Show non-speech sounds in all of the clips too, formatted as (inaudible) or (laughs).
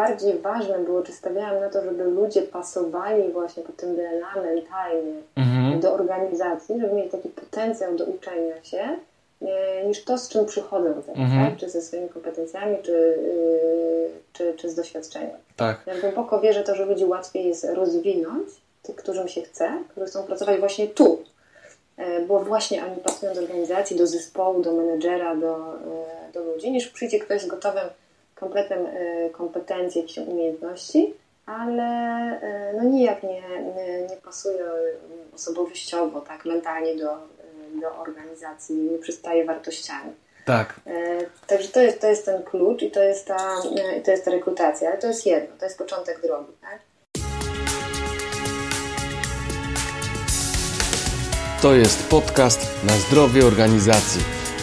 bardziej ważne było, czy stawiałam na to, żeby ludzie pasowali właśnie pod tym DNA mentalnie mhm. do organizacji, żeby mieli taki potencjał do uczenia się, e, niż to, z czym przychodzą teraz, mhm. tak? czy ze swoimi kompetencjami, czy, yy, czy, czy z doświadczeniem. Tak. Ja głęboko wierzę to, że ludzi łatwiej jest rozwinąć, tych, którym się chce, którzy chcą pracować właśnie tu, e, bo właśnie oni pasują do organizacji, do zespołu, do menedżera, do, e, do ludzi, niż przyjdzie ktoś z gotowym kompletem e, kompetencji, jakichś umiejętności, ale no nijak nie, nie, nie pasuje osobowościowo, tak, mentalnie do, do organizacji, nie przystaje wartościami. Tak. Także to jest, to jest ten klucz i to jest ta, to jest ta rekrutacja, ale to jest jedno, to jest początek drogi. Tak? To jest podcast na zdrowie organizacji,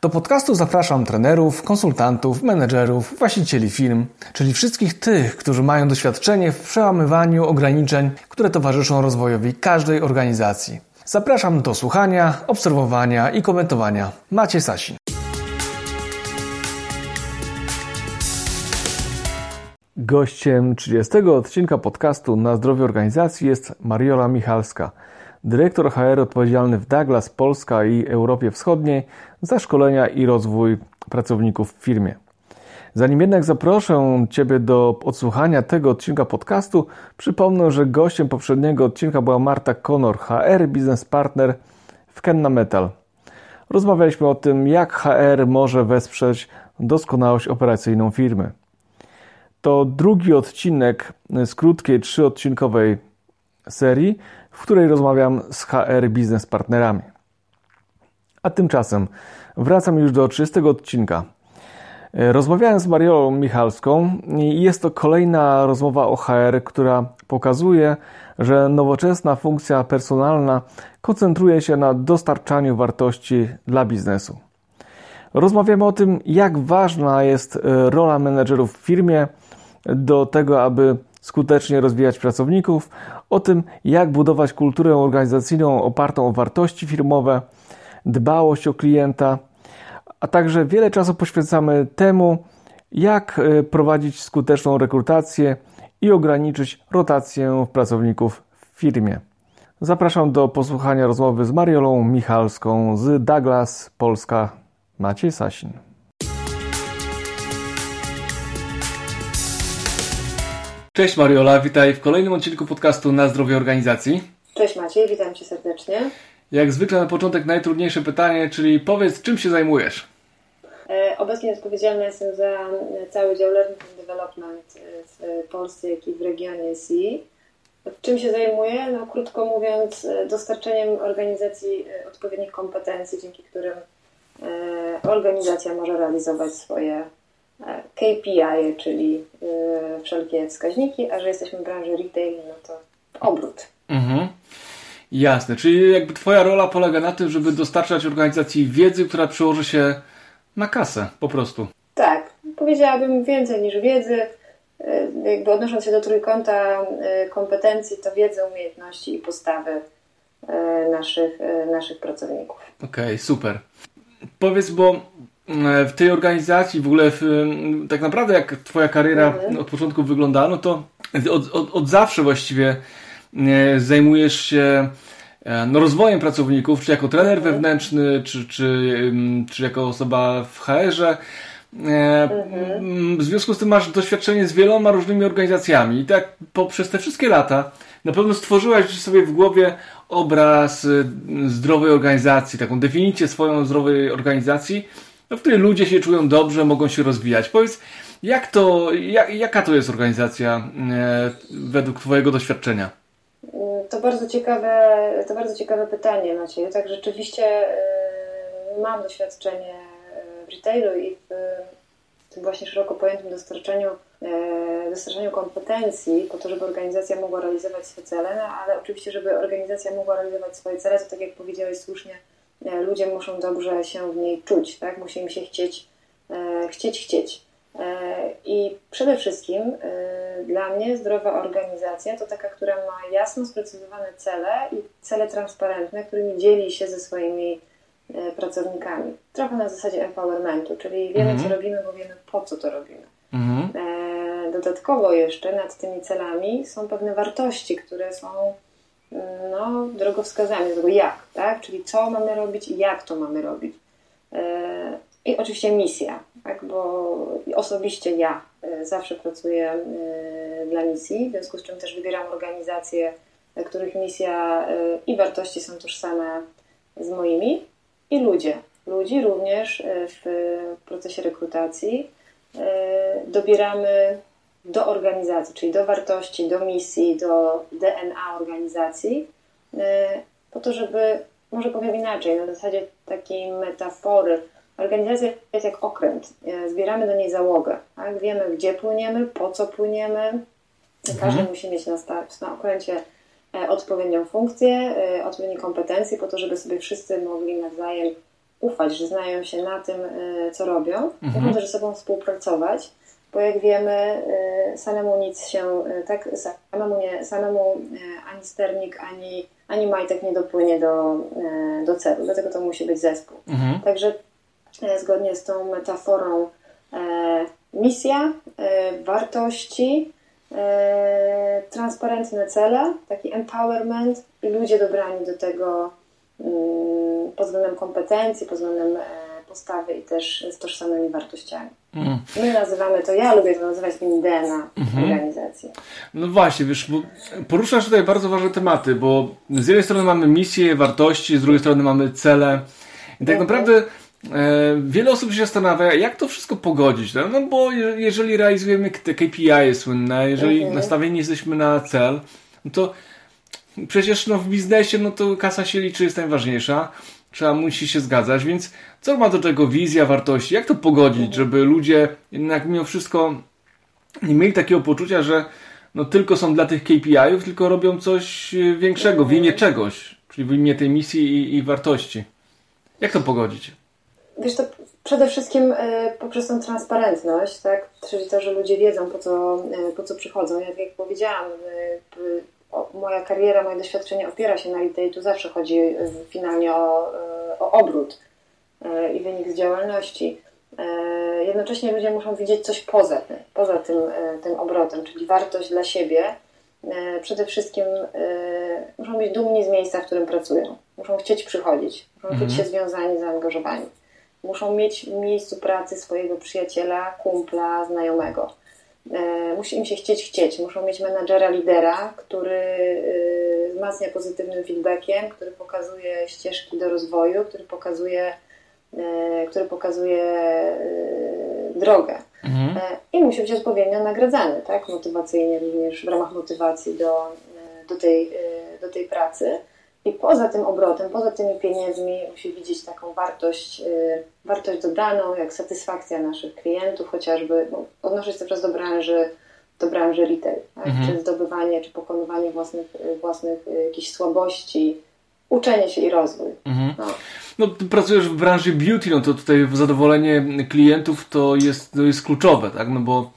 Do podcastu zapraszam trenerów, konsultantów, menedżerów, właścicieli firm, czyli wszystkich tych, którzy mają doświadczenie w przełamywaniu ograniczeń, które towarzyszą rozwojowi każdej organizacji. Zapraszam do słuchania, obserwowania i komentowania. Macie Sasin. Gościem 30 odcinka podcastu Na zdrowie organizacji jest Mariola Michalska – dyrektor HR odpowiedzialny w Douglas Polska i Europie Wschodniej za szkolenia i rozwój pracowników w firmie. Zanim jednak zaproszę Ciebie do odsłuchania tego odcinka podcastu, przypomnę, że gościem poprzedniego odcinka była Marta Conor, HR Business Partner w Kenna Metal. Rozmawialiśmy o tym, jak HR może wesprzeć doskonałość operacyjną firmy. To drugi odcinek z krótkiej, trzyodcinkowej serii, w której rozmawiam z HR biznes partnerami. A tymczasem wracam już do 30 odcinka. Rozmawiałem z Mariolą Michalską i jest to kolejna rozmowa o HR, która pokazuje, że nowoczesna funkcja personalna koncentruje się na dostarczaniu wartości dla biznesu. Rozmawiamy o tym, jak ważna jest rola menedżerów w firmie do tego, aby skutecznie rozwijać pracowników, o tym, jak budować kulturę organizacyjną opartą o wartości firmowe, dbałość o klienta, a także wiele czasu poświęcamy temu, jak e, prowadzić skuteczną rekrutację i ograniczyć rotację pracowników w firmie. Zapraszam do posłuchania rozmowy z Mariolą Michalską z Douglas Polska. Maciej Sasin. Cześć Mariola, witaj w kolejnym odcinku podcastu Na zdrowie organizacji. Cześć Maciej, witam Cię serdecznie. Jak zwykle na początek najtrudniejsze pytanie, czyli powiedz, czym się zajmujesz? E, obecnie odpowiedzialna jestem za cały dział Learning and Development w Polsce, jak i w regionie C. Czym się zajmuję? No, krótko mówiąc, dostarczeniem organizacji odpowiednich kompetencji, dzięki którym e, organizacja może realizować swoje KPI, czyli y, wszelkie wskaźniki, a że jesteśmy w branży retail, no to obrót. Mhm. Jasne, czyli jakby Twoja rola polega na tym, żeby dostarczać organizacji wiedzy, która przełoży się na kasę, po prostu. Tak, powiedziałabym więcej niż wiedzy. Y, jakby odnosząc się do trójkąta y, kompetencji, to wiedzy, umiejętności i postawy naszych, naszych pracowników. Okej, okay, super. Powiedz, bo w tej organizacji, w ogóle w, tak naprawdę jak twoja kariera mhm. od początku wyglądała, no to od, od, od zawsze właściwie e, zajmujesz się e, no, rozwojem pracowników, czy jako trener mhm. wewnętrzny, czy, czy, czy jako osoba w HR-ze. E, mhm. W związku z tym masz doświadczenie z wieloma różnymi organizacjami i tak poprzez te wszystkie lata na pewno stworzyłaś sobie w głowie obraz zdrowej organizacji, taką definicję swoją zdrowej organizacji, no, w której ludzie się czują dobrze, mogą się rozwijać. Powiedz, jak to, jak, jaka to jest organizacja e, według Twojego doświadczenia? To bardzo ciekawe, to bardzo ciekawe pytanie, Maciej. Tak, rzeczywiście e, mam doświadczenie w retailu i w, tym właśnie szeroko pojętym dostarczaniu, e, dostarczaniu kompetencji po to, żeby organizacja mogła realizować swoje cele, no, ale oczywiście, żeby organizacja mogła realizować swoje cele, to tak jak powiedziałeś słusznie, e, ludzie muszą dobrze się w niej czuć, tak? Musi im się chcieć, e, chcieć, chcieć. E, I przede wszystkim e, dla mnie zdrowa organizacja to taka, która ma jasno sprecyzowane cele i cele transparentne, którymi dzieli się ze swoimi e, pracownikami. Trochę na zasadzie empowermentu, czyli wiemy, mhm. co robimy, bo wiemy, po co to robimy. Mhm. Dodatkowo jeszcze nad tymi celami są pewne wartości, które są no, drogowskazami, tego jak, tak? Czyli co mamy robić i jak to mamy robić. I oczywiście misja, tak? bo osobiście ja e, zawsze pracuję e, dla misji, w związku z czym też wybieram organizacje, których misja e, i wartości są tożsame z moimi, i ludzie. Ludzi również w procesie rekrutacji dobieramy do organizacji, czyli do wartości, do misji, do DNA organizacji, po to, żeby, może powiem inaczej, na zasadzie takiej metafory, Organizacja jest jak okręt. E, zbieramy do niej załogę. Tak? Wiemy, gdzie płyniemy, po co płyniemy. Mhm. Każdy musi mieć na, na okręcie e, odpowiednią funkcję, e, odpowiednie kompetencje, po to, żeby sobie wszyscy mogli nawzajem ufać, że znają się na tym, co robią. Mhm. Muszą też ze sobą współpracować, bo jak wiemy, samemu nic się, tak, samemu, nie, samemu ani sternik, ani, ani majtek nie dopłynie do, do celu. Dlatego to musi być zespół. Mhm. Także E, zgodnie z tą metaforą e, misja, e, wartości, transparentne cele, taki empowerment i ludzie dobrani do tego mm, pod względem kompetencji, pod względem postawy i też z tożsamymi wartościami. Mm. My nazywamy to, ja lubię to nazywać tym DNA mhm. organizacji. No właśnie, wiesz, poruszasz tutaj bardzo ważne tematy, bo z jednej strony mamy misję, wartości, z drugiej strony mamy cele. I tak mhm. naprawdę E, wiele osób się zastanawia, jak to wszystko pogodzić. No, no bo jeżeli realizujemy te KPI słynne, jeżeli mhm. nastawieni jesteśmy na cel, no to przecież no, w biznesie no to kasa się liczy, jest najważniejsza. Trzeba musi się zgadzać, więc co ma do tego wizja, wartości? Jak to pogodzić, żeby ludzie jednak mimo wszystko nie mieli takiego poczucia, że no tylko są dla tych KPI-ów, tylko robią coś większego, w imię czegoś, czyli w imię tej misji i, i wartości. Jak to pogodzić? Wiesz, to przede wszystkim e, poprzez tą transparentność, tak? Czyli to, że ludzie wiedzą, po co, e, po co przychodzą. Ja, tak jak powiedziałam, moja kariera, moje doświadczenie opiera się na retail, tu zawsze chodzi finalnie o, o obrót i wynik z działalności. Jednocześnie ludzie muszą widzieć coś poza tym, poza tym, tym obrotem, czyli wartość dla siebie. Przede wszystkim muszą być dumni z miejsca, w którym pracują. Muszą chcieć przychodzić, muszą mhm. czuć się związani, zaangażowani. Muszą mieć w miejscu pracy swojego przyjaciela, kumpla, znajomego. E, musi im się chcieć chcieć. Muszą mieć menadżera, lidera, który e, wzmacnia pozytywnym feedbackiem, który pokazuje ścieżki do rozwoju, który pokazuje, e, który pokazuje drogę. Mhm. I musi być odpowiednio nagradzany, tak? Motywacyjnie również w ramach motywacji do, do, tej, do tej pracy. I poza tym obrotem, poza tymi pieniędzmi musi widzieć taką wartość, y, wartość dodaną, jak satysfakcja naszych klientów, chociażby no, odnoszę się teraz do branży, do branży retail, tak? mhm. czy zdobywanie, czy pokonywanie własnych, y, własnych y, jakichś słabości, uczenie się i rozwój. Mhm. No. no. pracujesz w branży beauty, no to tutaj zadowolenie klientów to jest, to jest kluczowe, tak? No bo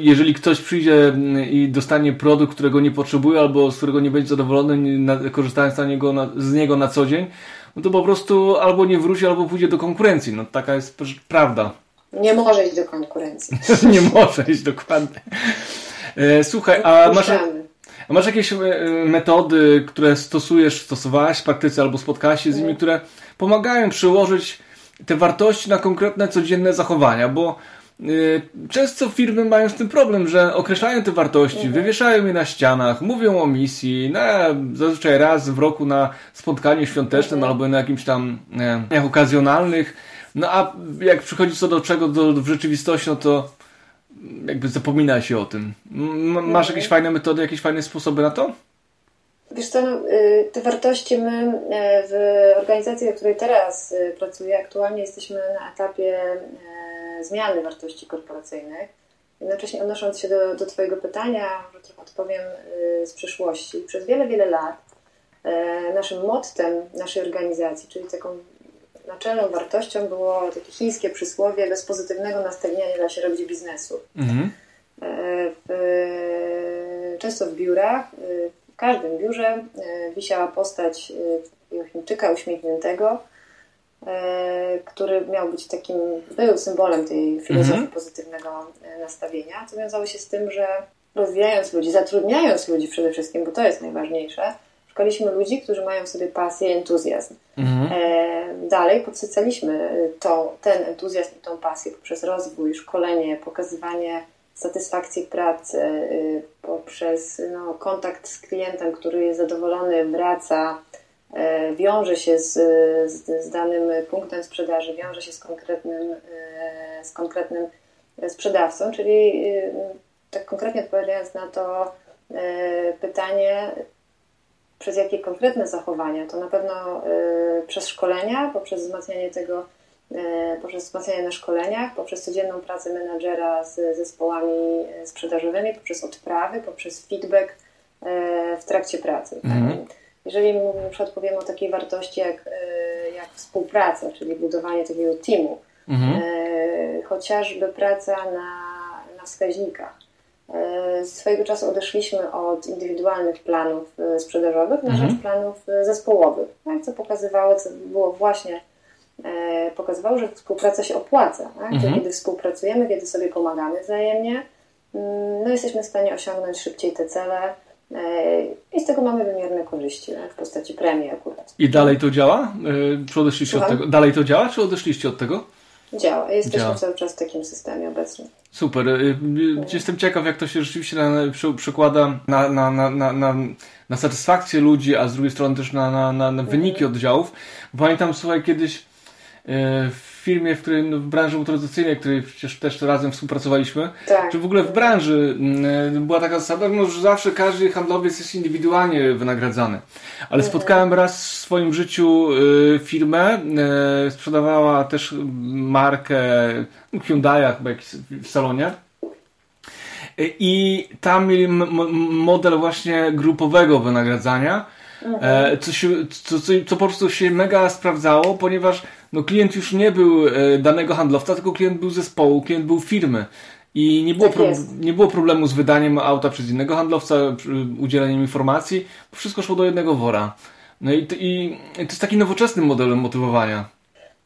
jeżeli ktoś przyjdzie i dostanie produkt, którego nie potrzebuje albo z którego nie będzie zadowolony, korzystając na niego, na, z niego na co dzień, no to po prostu albo nie wróci, albo pójdzie do konkurencji. No taka jest prawda. Nie może iść do konkurencji. (laughs) nie może iść, dokładnie. E, słuchaj, a masz, a masz jakieś e, metody, które stosujesz, stosowałaś w praktyce albo spotkałaś się z nimi, które pomagają przyłożyć te wartości na konkretne, codzienne zachowania, bo często firmy mają z tym problem, że określają te wartości, mhm. wywieszają je na ścianach, mówią o misji, na, zazwyczaj raz w roku na spotkaniu świątecznym mhm. albo na jakimś tam e, okazjonalnych. No a jak przychodzi co do czego do, do w rzeczywistości, no to jakby zapomina się o tym. M masz mhm. jakieś fajne metody, jakieś fajne sposoby na to? Wiesz co, no, te wartości my w organizacji, w której teraz pracuję, aktualnie jesteśmy na etapie zmiany wartości korporacyjnych. Jednocześnie odnosząc się do, do Twojego pytania, że trochę odpowiem z przyszłości. Przez wiele, wiele lat naszym mottem naszej organizacji, czyli taką naczelną wartością było takie chińskie przysłowie bez pozytywnego nastawienia nie da się robić biznesu. Mhm. W, często w biurach, w każdym biurze wisiała postać Chińczyka uśmiechniętego, który miał być takim, był symbolem tej filozofii mhm. pozytywnego nastawienia, co wiązało się z tym, że rozwijając ludzi, zatrudniając ludzi przede wszystkim, bo to jest najważniejsze, szkoliliśmy ludzi, którzy mają w sobie pasję i entuzjazm. Mhm. E, dalej podsycaliśmy to, ten entuzjazm i tą pasję poprzez rozwój, szkolenie, pokazywanie satysfakcji pracy, y, poprzez no, kontakt z klientem, który jest zadowolony, wraca, e, wiąże się z, z, z, danym punktem sprzedaży, wiąże się z konkretnym, e, z konkretnym sprzedawcą, czyli y, tak konkretnie odpowiadając na to pytanie, przez jakie konkretne zachowania, to na pewno y, przez szkolenia, poprzez wzmacnianie tego, y, poprzez wzmacnianie na szkoleniach, poprzez codzienną pracę menadżera z zespołami y, sprzedażowymi, poprzez odprawy, poprzez feedback w trakcie pracy. Mhm. Jeżeli na przykład powiemy o takiej wartości jak, jak współpraca, czyli budowanie takiego teamu, mhm. chociażby praca na, na wskaźnikach, E, swojego czasu odeszliśmy od indywidualnych planów e, sprzedażowych na mhm. rzecz planów e, zespołowych, tak? co pokazywało, co było właśnie pokazywało, że współpraca się opłaca. Tak? Mhm. kiedy współpracujemy, kiedy sobie pomagamy wzajemnie, mm, no jesteśmy w stanie osiągnąć szybciej te cele i z tego mamy wymierne korzyści tak? w postaci premii akurat. I dalej to działa? Czy odeszliście od tego? Dalej to działa, czy odeszliście od tego? Działa. Jesteśmy działa. cały czas w takim systemie obecnie. Super. Jestem ciekaw, jak to się rzeczywiście na, przekłada na, na, na, na, na satysfakcję ludzi, a z drugiej strony też na, na, na, na wyniki mhm. oddziałów. Pamiętam, słuchaj, kiedyś E, w firmie, w której no, w branży motoryzacyjnej, w której przecież też razem współpracowaliśmy, tak. czy w ogóle w branży mm, e, była taka zasada, no, że zawsze każdy handlowiec jest indywidualnie wynagradzany. Ale mhm. spotkałem raz w swoim życiu e, firmę, sprzedawała też markę Hyundai chyba jakiś w salonie. I tam mieli model właśnie grupowego wynagradzania, mhm. co, się, co, co, co po prostu się mega sprawdzało, ponieważ no klient już nie był e, danego handlowca, tylko klient był zespołu, klient był firmy. I nie było, tak pro, nie było problemu z wydaniem auta przez innego handlowca, udzieleniem informacji, bo wszystko szło do jednego wora. No i, i to jest taki nowoczesny model motywowania.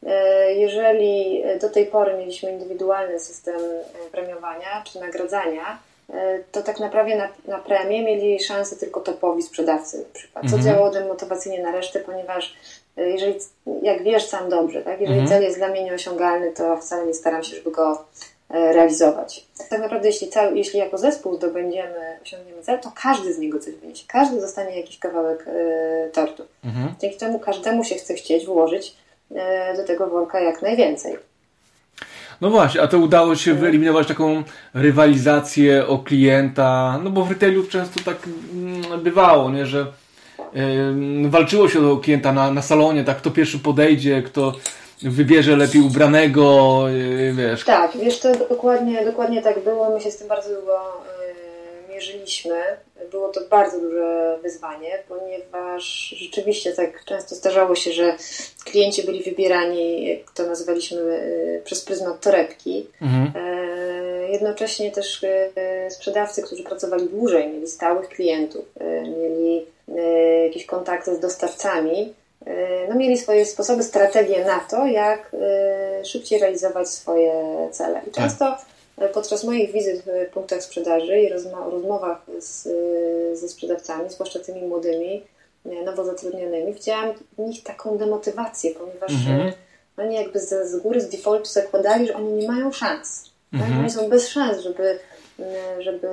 E, jeżeli do tej pory mieliśmy indywidualny system e, premiowania czy nagradzania, to tak naprawdę na, na premię mieli szansę tylko topowi sprzedawcy. Co mhm. działało demotywacyjnie na resztę, ponieważ jeżeli, jak wiesz sam dobrze, tak? jeżeli mhm. cel jest dla mnie nieosiągalny, to wcale nie staram się, żeby go e, realizować. Tak naprawdę, jeśli, cały, jeśli jako zespół zdobędziemy, osiągniemy cel, to każdy z niego coś wyniesie. Każdy dostanie jakiś kawałek y, tortu. Mhm. Dzięki temu każdemu się chce chcieć włożyć y, do tego worka jak najwięcej. No właśnie, a to udało się wyeliminować taką rywalizację o klienta, no bo w retailu często tak mm, bywało, nie, że walczyło się do klienta na, na salonie, tak kto pierwszy podejdzie, kto wybierze lepiej ubranego, y, wiesz. Tak, wiesz, to dokładnie, dokładnie tak było. My się z tym bardzo długo y, mierzyliśmy. Było to bardzo duże wyzwanie, ponieważ rzeczywiście tak często zdarzało się, że klienci byli wybierani, jak to nazywaliśmy, y, przez pryzmat torebki. Mhm. Jednocześnie też sprzedawcy, którzy pracowali dłużej, mieli stałych klientów, mieli E, jakieś kontakty z dostawcami, e, no mieli swoje sposoby, strategie na to, jak e, szybciej realizować swoje cele. I często podczas moich wizyt w punktach sprzedaży i rozmowach z, ze sprzedawcami, zwłaszcza tymi młodymi, nowo zatrudnionymi, widziałam w nich taką demotywację, ponieważ mhm. oni jakby z, z góry, z defaultu zakładali, że oni nie mają szans. Tak? Mhm. Oni są bez szans, żeby E, żeby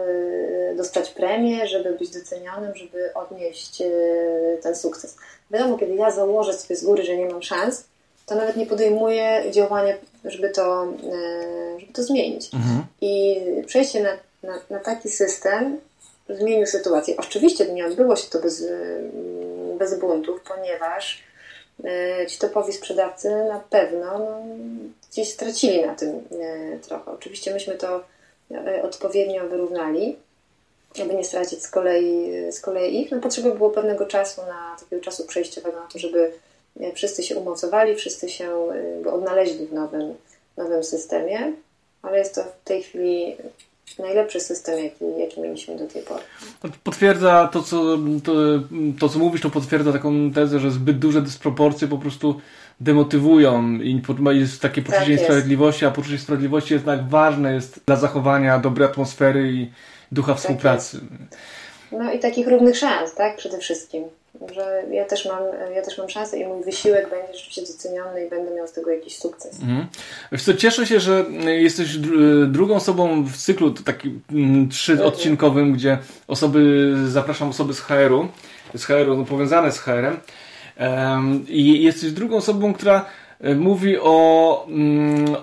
dostać premię, żeby być docenionym, żeby odnieść e, ten sukces. Wiadomo, kiedy ja założę sobie z góry, że nie mam szans, to nawet nie podejmuję działania, żeby to, e, żeby to zmienić. Mhm. I przejście na, na, na taki system zmienił sytuację. Oczywiście nie odbyło się to bez, bez buntów, ponieważ ci topowi sprzedawcy na pewno no, gdzieś stracili na tym trochę. Oczywiście myśmy to odpowiednio wyrównali, aby nie stracić z kolei, z kolei ich. No, potrzeba było pewnego czasu, na takiego czasu przejściowego na to, żeby wszyscy się umocowali, wszyscy się odnaleźli w nowym, nowym systemie, ale jest to w tej chwili najlepszy system, jaki, jaki mieliśmy do tej pory. Potwierdza to co, to, to, co mówisz, to potwierdza taką tezę, że zbyt duże dysproporcje po prostu demotywują i jest takie poczucie tak niesprawiedliwości, a poczucie sprawiedliwości jednak ważne jest dla zachowania dobrej atmosfery i ducha tak współpracy. Jest. No i takich równych szans, tak? Przede wszystkim że ja też mam, ja też mam szansę i mój wysiłek będzie rzeczywiście doceniony i będę miał z tego jakiś sukces. Mhm. Wiesz co, cieszę się, że jesteś drugą osobą w cyklu takim mm, trzyodcinkowym, gdzie osoby, zapraszam osoby z HR-u, z HR-u, no, powiązane z HR-em i jesteś drugą osobą, która e, mówi o, um,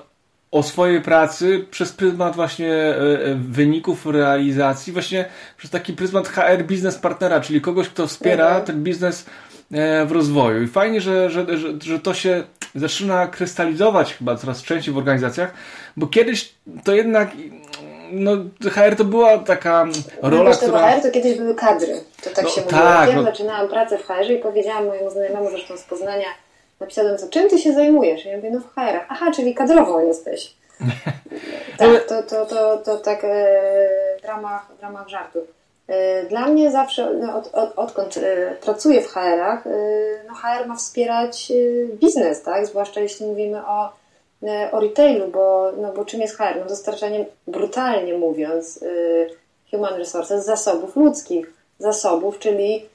o swojej pracy przez pryzmat właśnie e, e, wyników realizacji, właśnie przez taki pryzmat HR biznes partnera, czyli kogoś, kto wspiera mhm. ten biznes e, w rozwoju. I fajnie, że, że, że, że to się zaczyna krystalizować chyba coraz częściej w organizacjach, bo kiedyś to jednak no, HR to była taka rola, no, która... HR to kiedyś były kadry, to tak no, się mówiło. Tak, ja no... zaczynałam pracę w HR i powiedziałam mojemu znajomemu, zresztą z Poznania, napisałem, co, czym ty się zajmujesz? Ja mówię, no w HR-ach. Aha, czyli kadrową jesteś. (laughs) tak, to, to, to, to tak e, w, ramach, w ramach żartu. E, dla mnie zawsze, no, od, od, odkąd e, pracuję w HR-ach, no HR ma wspierać biznes, tak? Zwłaszcza jeśli mówimy o, o retailu, bo, no, bo czym jest HR? No dostarczaniem, brutalnie mówiąc, human resources, zasobów ludzkich. Zasobów, czyli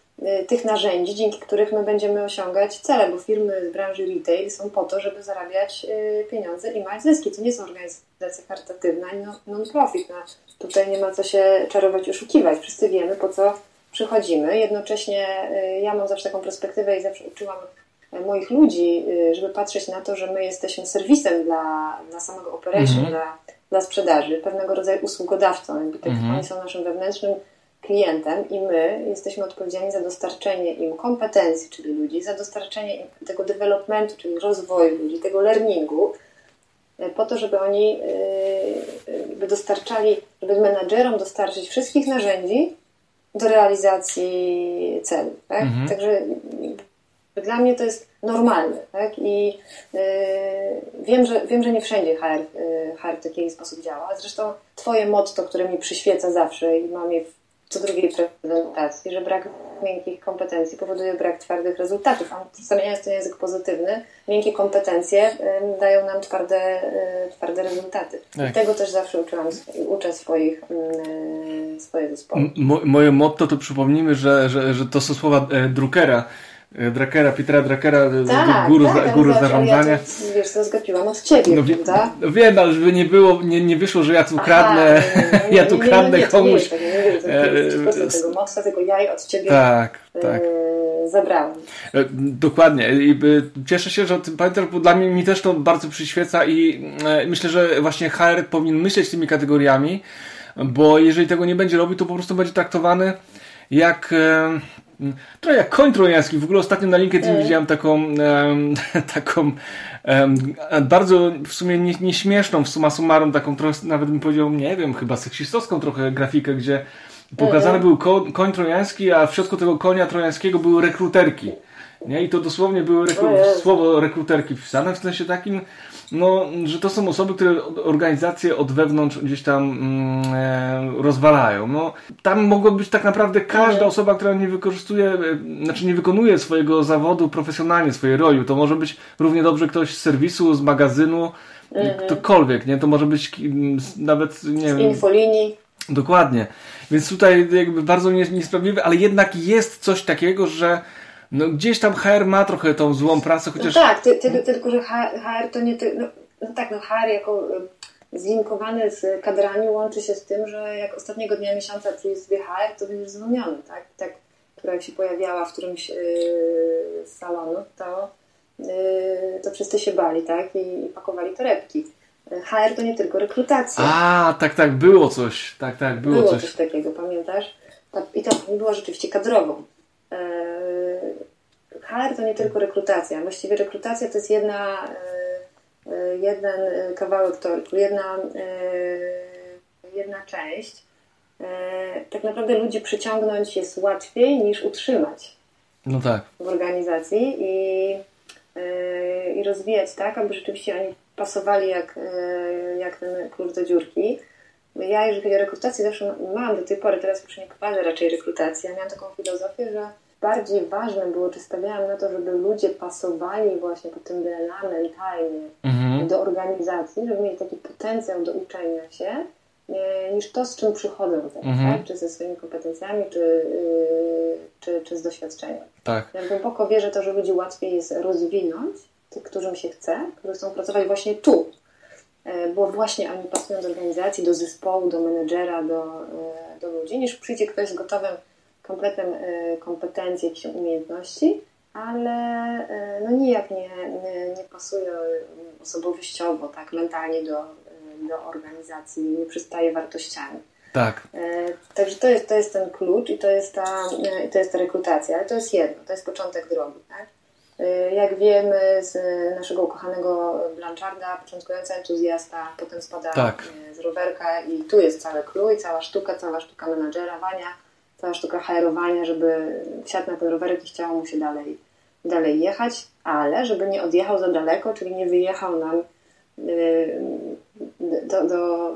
tych narzędzi, dzięki których my będziemy osiągać cele, bo firmy z branży retail są po to, żeby zarabiać y, pieniądze i mać zyski. To nie są organizacje charytatywne ani non-profit. No, tutaj nie ma co się czarować oszukiwać. Wszyscy wiemy, po co przychodzimy. Jednocześnie y, ja mam zawsze taką perspektywę i zawsze uczyłam moich ludzi, żeby patrzeć na to, że my jesteśmy serwisem dla, dla samego operation, mhm. dla, dla sprzedaży, pewnego rodzaju usługodawcą. Jakby tak, mhm. Oni są naszym wewnętrznym klientem i my jesteśmy odpowiedzialni za dostarczenie im kompetencji, czyli ludzi, za dostarczenie im tego developmentu, czyli rozwoju ludzi, tego learningu, e, po to, żeby oni e, by dostarczali, żeby menadżerom dostarczyć wszystkich narzędzi do realizacji celu. Tak? Mhm. Także dla mnie to jest normalne. Tak? I yy, wiem, że, wiem, że nie wszędzie HR, HR w taki sposób działa. Zresztą Twoje motto, które mi przyświeca zawsze i mam je w co drugiej prezentacji, że brak miękkich kompetencji powoduje brak twardych rezultatów, a zamieniając ten język pozytywny, miękkie kompetencje dają nam twarde, y, twarde rezultaty. Tak. I tego też zawsze uczyłam, uczę swoich, swoje zespoły. moje motto to przypomnijmy, że, że, że to są słowa e, Druckera, E, Drakera, Petera Drakera, tak, guru, tak, guru zarządzania. Ja to, wiesz, to zgapiłam od ciebie, no, prawda? No wiem, ale żeby nie było, nie, nie wyszło, że ja tu kradnę, (laughs) Aha, nie, nie, ja tu kradnę komuś. Nie, nie, nie, nie, tego mocno, tego jaj od ciebie tak, tak. E, zabrałem. E, dokładnie. I cieszę się, że ty pamiętasz, bo dla mnie mi też to bardzo przyświeca i myślę, że właśnie HR powinien myśleć tymi kategoriami, bo jeżeli tego nie będzie robił, to po prostu będzie traktowany jak trochę jak koń trojański. W ogóle ostatnio na LinkedIn mm. widziałem taką, um, (laughs) taką um, bardzo w sumie nie, nieśmieszną, w summa summarum, taką trochę, nawet bym powiedział, nie wiem, chyba seksistowską trochę grafikę, gdzie pokazany mm. był ko koń trojański, a w środku tego konia trojańskiego były rekruterki. Nie? I to dosłownie były rekru słowo rekruterki wpisane, w sensie takim, no, że to są osoby, które organizacje od wewnątrz gdzieś tam mm, e, rozwalają. No, tam mogło być tak naprawdę każda osoba, która nie wykorzystuje, e, znaczy nie wykonuje swojego zawodu profesjonalnie, swojej roli. To może być równie dobrze ktoś z serwisu, z magazynu, mhm. ktokolwiek, nie? To może być nawet, nie wiem... Z infolinii. Dokładnie. Więc tutaj jakby bardzo niesprawiedliwe, ale jednak jest coś takiego, że no gdzieś tam HR ma trochę tą złą pracę, chociaż... No tak, ty, ty, tylko że HR to nie... Ty, no, no tak, no HR jako zlinkowany z kadrami łączy się z tym, że jak ostatniego dnia miesiąca czujesz sobie HR, to będziesz zdumiony, tak? Tak, która się pojawiała w którymś yy, z salonów, to, yy, to wszyscy się bali, tak? I, i pakowali torebki. HR to nie tylko rekrutacja. A, tak, tak, było coś. Tak, tak, było, było coś. coś takiego, pamiętasz? ta, i ta pani była rzeczywiście kadrową. HR to nie tylko rekrutacja. Właściwie rekrutacja to jest jedna, jeden kawałek tortu, jedna, jedna część. Tak naprawdę ludzi przyciągnąć jest łatwiej niż utrzymać no tak. w organizacji i, i rozwijać tak, aby rzeczywiście oni pasowali jak, e, jak ten klucz do dziurki. Ja, jeżeli chodzi o rekrutację, zawsze mam do tej pory, teraz już nie prowadzę raczej rekrutacji, ja miałam taką filozofię, że bardziej ważne było, czy stawiałam na to, żeby ludzie pasowali właśnie po tym DNA mentalnie mhm. do organizacji, żeby mieli taki potencjał do uczenia się, e, niż to, z czym przychodzą teraz, mhm. tak? czy ze swoimi kompetencjami, czy, yy, czy, czy z doświadczeniem. Tak. Ja głęboko wierzę to, że ludzi łatwiej jest rozwinąć, tych, którym się chce, którzy chcą pracować właśnie tu. E, bo właśnie oni pasują do organizacji, do zespołu, do menedżera, do, e, do ludzi, niż przyjdzie ktoś z gotowym kompletem e, kompetencji, jakichś umiejętności, ale no nijak nie, nie, nie pasuje osobowościowo, tak, mentalnie do, do organizacji, nie przystaje wartościami. Tak. Także to jest, to jest ten klucz i to jest ta, to jest ta rekrutacja, ale to jest jedno, to jest początek drogi. Tak? Y, jak wiemy z naszego ukochanego Blancharda, początkujący entuzjasta, potem spada tak. Y, z rowerka i tu jest całe clue, cała sztuka, cała sztuka menadżerowania, cała sztuka hajerowania, żeby wsiadł na ten rowerek i chciało mu się dalej, dalej jechać, ale żeby nie odjechał za daleko, czyli nie wyjechał nam y, do, do,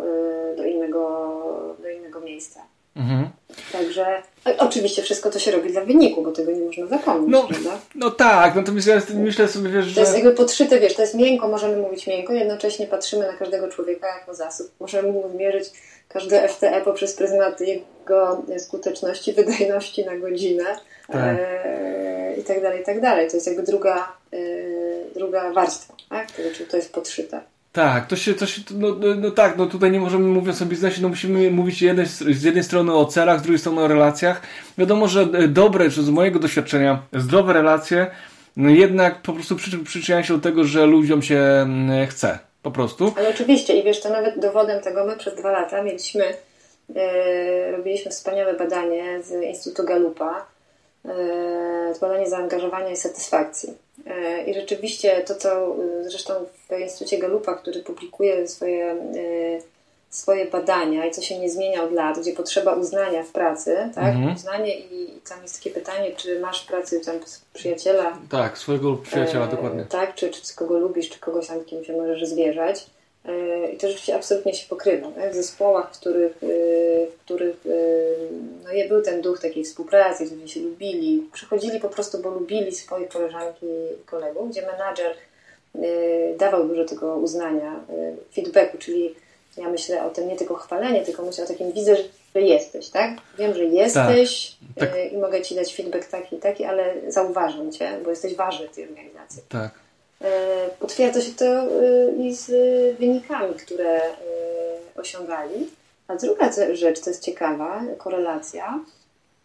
do, innego, do innego miejsca. Mhm. Także oczywiście wszystko to się robi dla wyniku, bo tego nie można zapomnieć, no, prawda? No tak, natomiast ja myślę sobie, wiesz, że... To jest jakby podszyte, wiesz, to jest miękko, możemy mówić miękko, jednocześnie patrzymy na każdego człowieka jako zasób. Możemy mu zmierzyć każde FTE poprzez pryzmat jego skuteczności, wydajności na godzinę tak. e, i tak dalej, i tak dalej. To jest jakby druga, e, druga warstwa, tak? To, znaczy, to jest podszyte. Tak, to się, to się no, no, no, tak, no tutaj nie możemy mówiąc o biznesie, no musimy mówić jednej, z jednej strony o celach, z drugiej strony o relacjach. Wiadomo, że e, dobre, czy z mojego doświadczenia, zdrowe relacje, no jednak po prostu przy, przyczyniają się do tego, że ludziom się mm, chce. Po prostu. Ale oczywiście i wiesz, to nawet dowodem tego, my przez dwa lata mieliśmy, e, robiliśmy wspaniałe badanie z Instytutu Galupa, e, badanie zaangażowania i satysfakcji. E, I rzeczywiście to, co e, zresztą w Instytucie Galupa, który publikuje swoje, swoje badania i co się nie zmienia od lat, gdzie potrzeba uznania w pracy, tak? Mhm. Uznanie i tam jest takie pytanie, czy masz w pracy tam przyjaciela. Tak, swojego przyjaciela, e, dokładnie. Tak, czy, czy kogo lubisz, czy kogoś tam, kim się możesz zwierzać. E, I to rzeczywiście absolutnie się pokrywa. Tak? W zespołach, w których, e, w których e, no, był ten duch takiej współpracy, gdzie się lubili, przychodzili po prostu, bo lubili swoje koleżanki i kolegów, gdzie menadżer dawał dużo tego uznania, feedbacku, czyli ja myślę o tym nie tylko chwalenie, tylko myślę o takim widzę, że jesteś, tak? Wiem, że jesteś tak, tak. i mogę Ci dać feedback taki i taki, ale zauważam Cię, bo jesteś ważny w tej organizacji. Tak. E, potwierdza się to e, i z wynikami, które e, osiągali. A druga rzecz, co jest ciekawa, korelacja,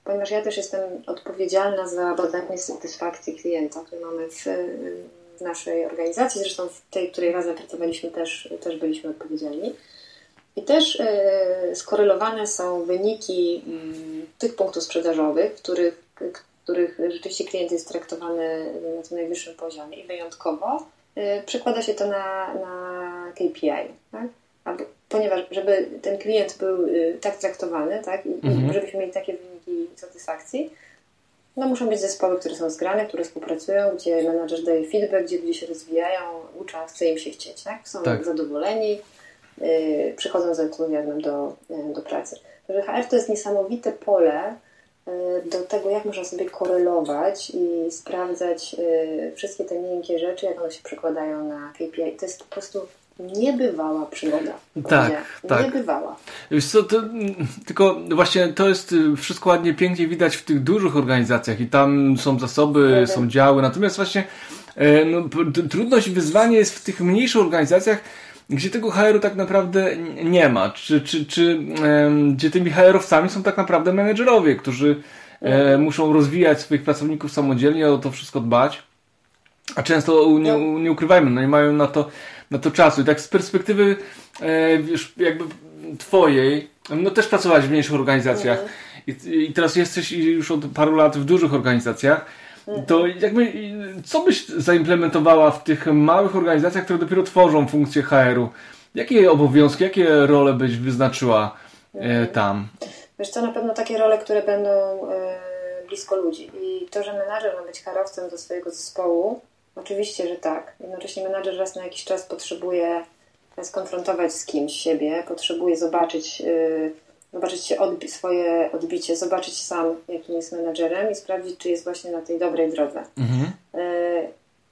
ponieważ ja też jestem odpowiedzialna za badanie satysfakcji klienta, który mamy w, w naszej organizacji, zresztą w tej, której razem pracowaliśmy, też, też byliśmy odpowiedzialni. I też skorelowane są wyniki mm, tych punktów sprzedażowych, których, których rzeczywiście klient jest traktowany na tym najwyższym poziomie i wyjątkowo, y, przekłada się to na, na KPI. Tak? ponieważ, żeby ten klient był y, tak traktowany, tak, i, mhm. żebyśmy mieli takie wyniki satysfakcji, no muszą być zespoły, które są zgrane, które współpracują, gdzie menadżer daje feedback, gdzie ludzie się rozwijają, uczą, chce im się chcieć, tak? Są tak. zadowoleni, yy, przychodzą z entuzjazmem do, yy, do pracy. Także HR to jest niesamowite pole, Y, do tego, jak można sobie korelować i sprawdzać y, wszystkie te miękkie rzeczy, jak one się przekładają na KPI. To jest po prostu niebywała przygoda. Tak, tak. Niebywała. Wiesz co, to, tylko właśnie to jest y, wszystko ładnie, pięknie widać w tych dużych organizacjach i tam są zasoby, mhm. są działy, natomiast właśnie no, trudność i wyzwanie jest w tych mniejszych organizacjach, gdzie tego HR-u tak naprawdę nie ma, czy, czy, czy gdzie tymi HR-owcami są tak naprawdę menedżerowie, którzy e, muszą rozwijać swoich pracowników samodzielnie, o to wszystko dbać, a często nie, no. nie ukrywajmy, no nie mają na to, na to czasu. I tak z perspektywy e, wiesz, jakby twojej, no też pracowałeś w mniejszych organizacjach. Mhm. i teraz jesteś już od paru lat w dużych organizacjach, to jakby, co byś zaimplementowała w tych małych organizacjach, które dopiero tworzą funkcję HR-u? Jakie obowiązki, jakie role byś wyznaczyła e, tam? Wiesz co, na pewno takie role, które będą e, blisko ludzi. I to, że menadżer ma być harowcem do swojego zespołu, oczywiście, że tak. Jednocześnie menadżer raz na jakiś czas potrzebuje skonfrontować z kimś siebie, potrzebuje zobaczyć, e, zobaczyć się odbi swoje odbicie, zobaczyć sam, jakim jest menadżerem i sprawdzić, czy jest właśnie na tej dobrej drodze. Mhm.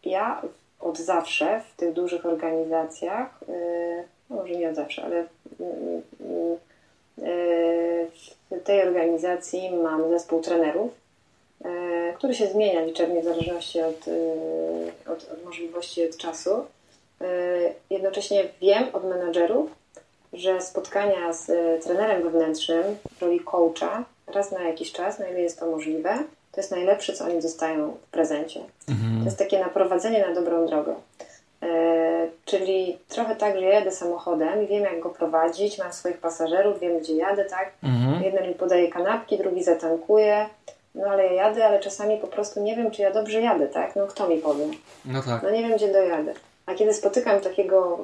Ja od zawsze w tych dużych organizacjach, no może nie od zawsze, ale w tej organizacji mam zespół trenerów, który się zmienia liczebnie w zależności od, od, od możliwości, od czasu. Jednocześnie wiem od menadżerów, że spotkania z trenerem wewnętrznym w roli coacha raz na jakiś czas, na ile jest to możliwe, to jest najlepsze, co oni dostają w prezencie. Mhm. To jest takie naprowadzenie na dobrą drogę. E, czyli trochę tak, że jadę samochodem i wiem, jak go prowadzić, mam swoich pasażerów, wiem, gdzie jadę, tak? Mhm. Jeden mi podaje kanapki, drugi zatankuje, no ale ja jadę, ale czasami po prostu nie wiem, czy ja dobrze jadę, tak? No kto mi powie? No tak. No nie wiem, gdzie dojadę. A kiedy spotykam takiego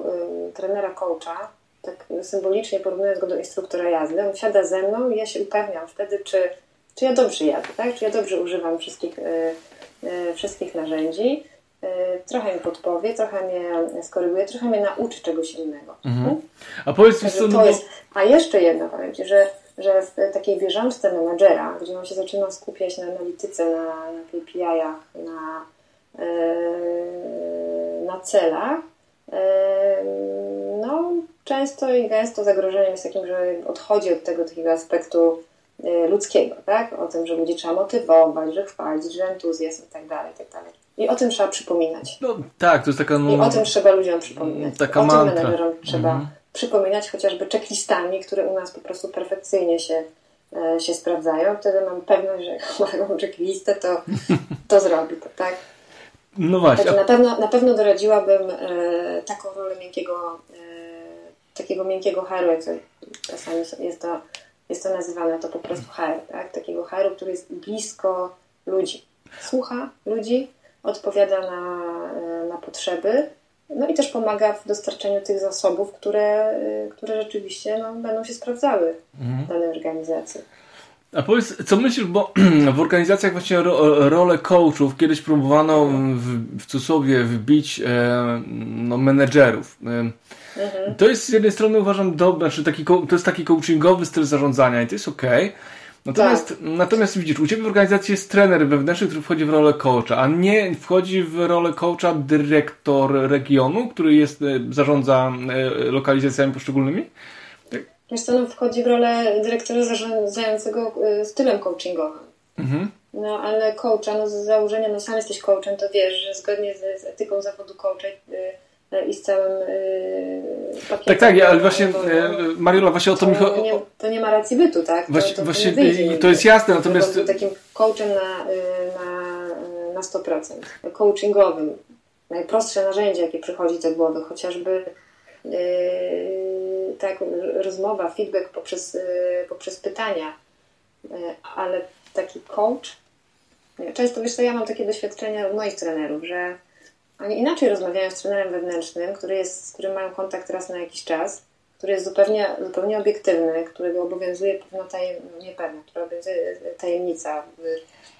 y, trenera coacha, tak symbolicznie porównując go do instruktora jazdy, on siada ze mną i ja się upewniam wtedy, czy, czy ja dobrze jadę, tak? Czy ja dobrze używam wszystkich, y, y, wszystkich narzędzi Y, trochę mi podpowie, trochę mnie skoryguje, trochę mnie nauczy czegoś innego. Mhm. Hmm? A powiedz mi, co... To jest... A jeszcze jedno powiem Ci, że, że w takiej bieżączce menadżera, gdzie on się zaczyna skupiać na analityce, na, na KPI-ach, na, yy, na celach, no często i gęsto zagrożeniem jest takim, że odchodzi od tego takiego aspektu yy, ludzkiego, tak? O tym, że ludzi trzeba motywować, że chwalić, że entuzjazm i tak dalej, i tak dalej. I o tym trzeba przypominać. No tak, to jest taka... No, I o tym trzeba ludziom przypominać. Taka o mantra. tym menedżerom trzeba mhm. przypominać chociażby checklistami, które u nas po prostu perfekcyjnie się, e, się sprawdzają. Wtedy mam pewność, że jak (laughs) mają checklistę, to, to zrobi to, tak? No właśnie. Znaczy, na, pewno, na pewno doradziłabym e, taką rolę miękkiego, e, takiego miękkiego HR, jak czasami jest to, jest to nazywane, to po prostu HR, tak? Takiego HR, który jest blisko ludzi. Słucha ludzi, odpowiada na, e, na potrzeby, no i też pomaga w dostarczeniu tych zasobów, które, e, które rzeczywiście no, będą się sprawdzały mhm. w danej organizacji. A powiedz, co myślisz, bo (clears throat) w organizacjach właśnie ro, rolę coachów kiedyś próbowano w, w cudzysłowie wbić e, no, menedżerów. E, mhm. To jest z jednej strony uważam dobre, znaczy taki, to jest taki coachingowy styl zarządzania i to jest okej, okay, Natomiast, tak. natomiast widzisz, u Ciebie w organizacji jest trener wewnętrzny, który wchodzi w rolę coacha, a nie wchodzi w rolę coacha dyrektor regionu, który jest, e, zarządza e, lokalizacjami poszczególnymi? No wchodzi w rolę dyrektora zarządzającego e, stylem coachingowym. Mhm. No ale coacha, no z założenia, no sam jesteś coachem, to wiesz, że zgodnie z, z etyką zawodu coacha i z całym yy, pakietem. Tak, tak, ale właśnie bo, e, Mariola, właśnie o to mi chodzi. To nie ma racji bytu, tak? To, właśnie, to, właśnie to, to jest jasne, natomiast... Był takim coachem na, y, na, y, na 100%. Coachingowym. Najprostsze narzędzie, jakie przychodzi do głowy, chociażby yy, tak, rozmowa, feedback poprzez, yy, poprzez pytania, yy, ale taki coach, często wiesz co, ja mam takie doświadczenia u moich trenerów, że oni inaczej rozmawiają z trenerem wewnętrznym, który jest, z którym mają kontakt raz na jakiś czas, który jest zupełnie, zupełnie obiektywny, którego obowiązuje pewna tajemnica, no nie która obowiązuje tajemnica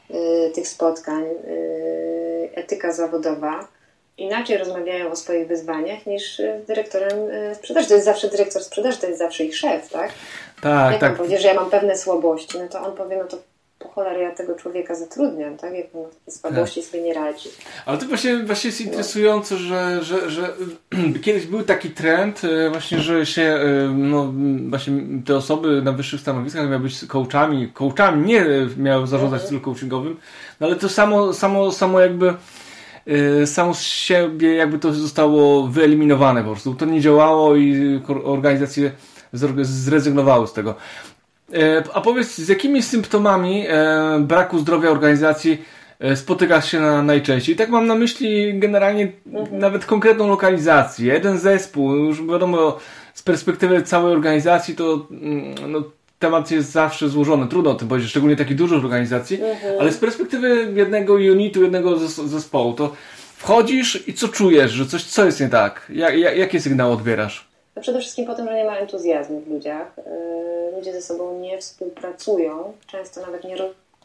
y, tych spotkań, y, etyka zawodowa. Inaczej rozmawiają o swoich wyzwaniach niż z dyrektorem y, sprzedaży. To jest zawsze dyrektor sprzedaży, to jest zawsze ich szef, tak? Tak, Jak tak. on powie, że ja mam pewne słabości, no to on powie, no to po cholerę ja tego człowieka zatrudniam, tak? Jak on takie słabości tak. sobie nie radzi. Ale to właśnie, właśnie jest interesujące, że, że, że (clears throat) kiedyś był taki trend e, właśnie, że się no, właśnie te osoby na wyższych stanowiskach miały być coachami, coachami nie miały zarządzać mhm. stylu coachingowym, no ale to samo, samo, samo jakby samo z siebie jakby to zostało wyeliminowane po prostu. To nie działało i organizacje zrezygnowały z tego. E, a powiedz, z jakimi symptomami e, braku zdrowia organizacji e, spotykasz się na, najczęściej? Tak mam na myśli generalnie mhm. nawet konkretną lokalizację. Jeden zespół, już wiadomo, z perspektywy całej organizacji to mm, no, temat jest zawsze złożony. Trudno o tym powiedzieć, szczególnie takich dużych organizacji, mhm. ale z perspektywy jednego unitu, jednego zespołu, to wchodzisz i co czujesz, że coś, co jest nie tak? Jak, jak, jakie sygnały odbierasz? No przede wszystkim po tym, że nie ma entuzjazmu w ludziach. Yy, ludzie ze sobą nie współpracują, często nawet nie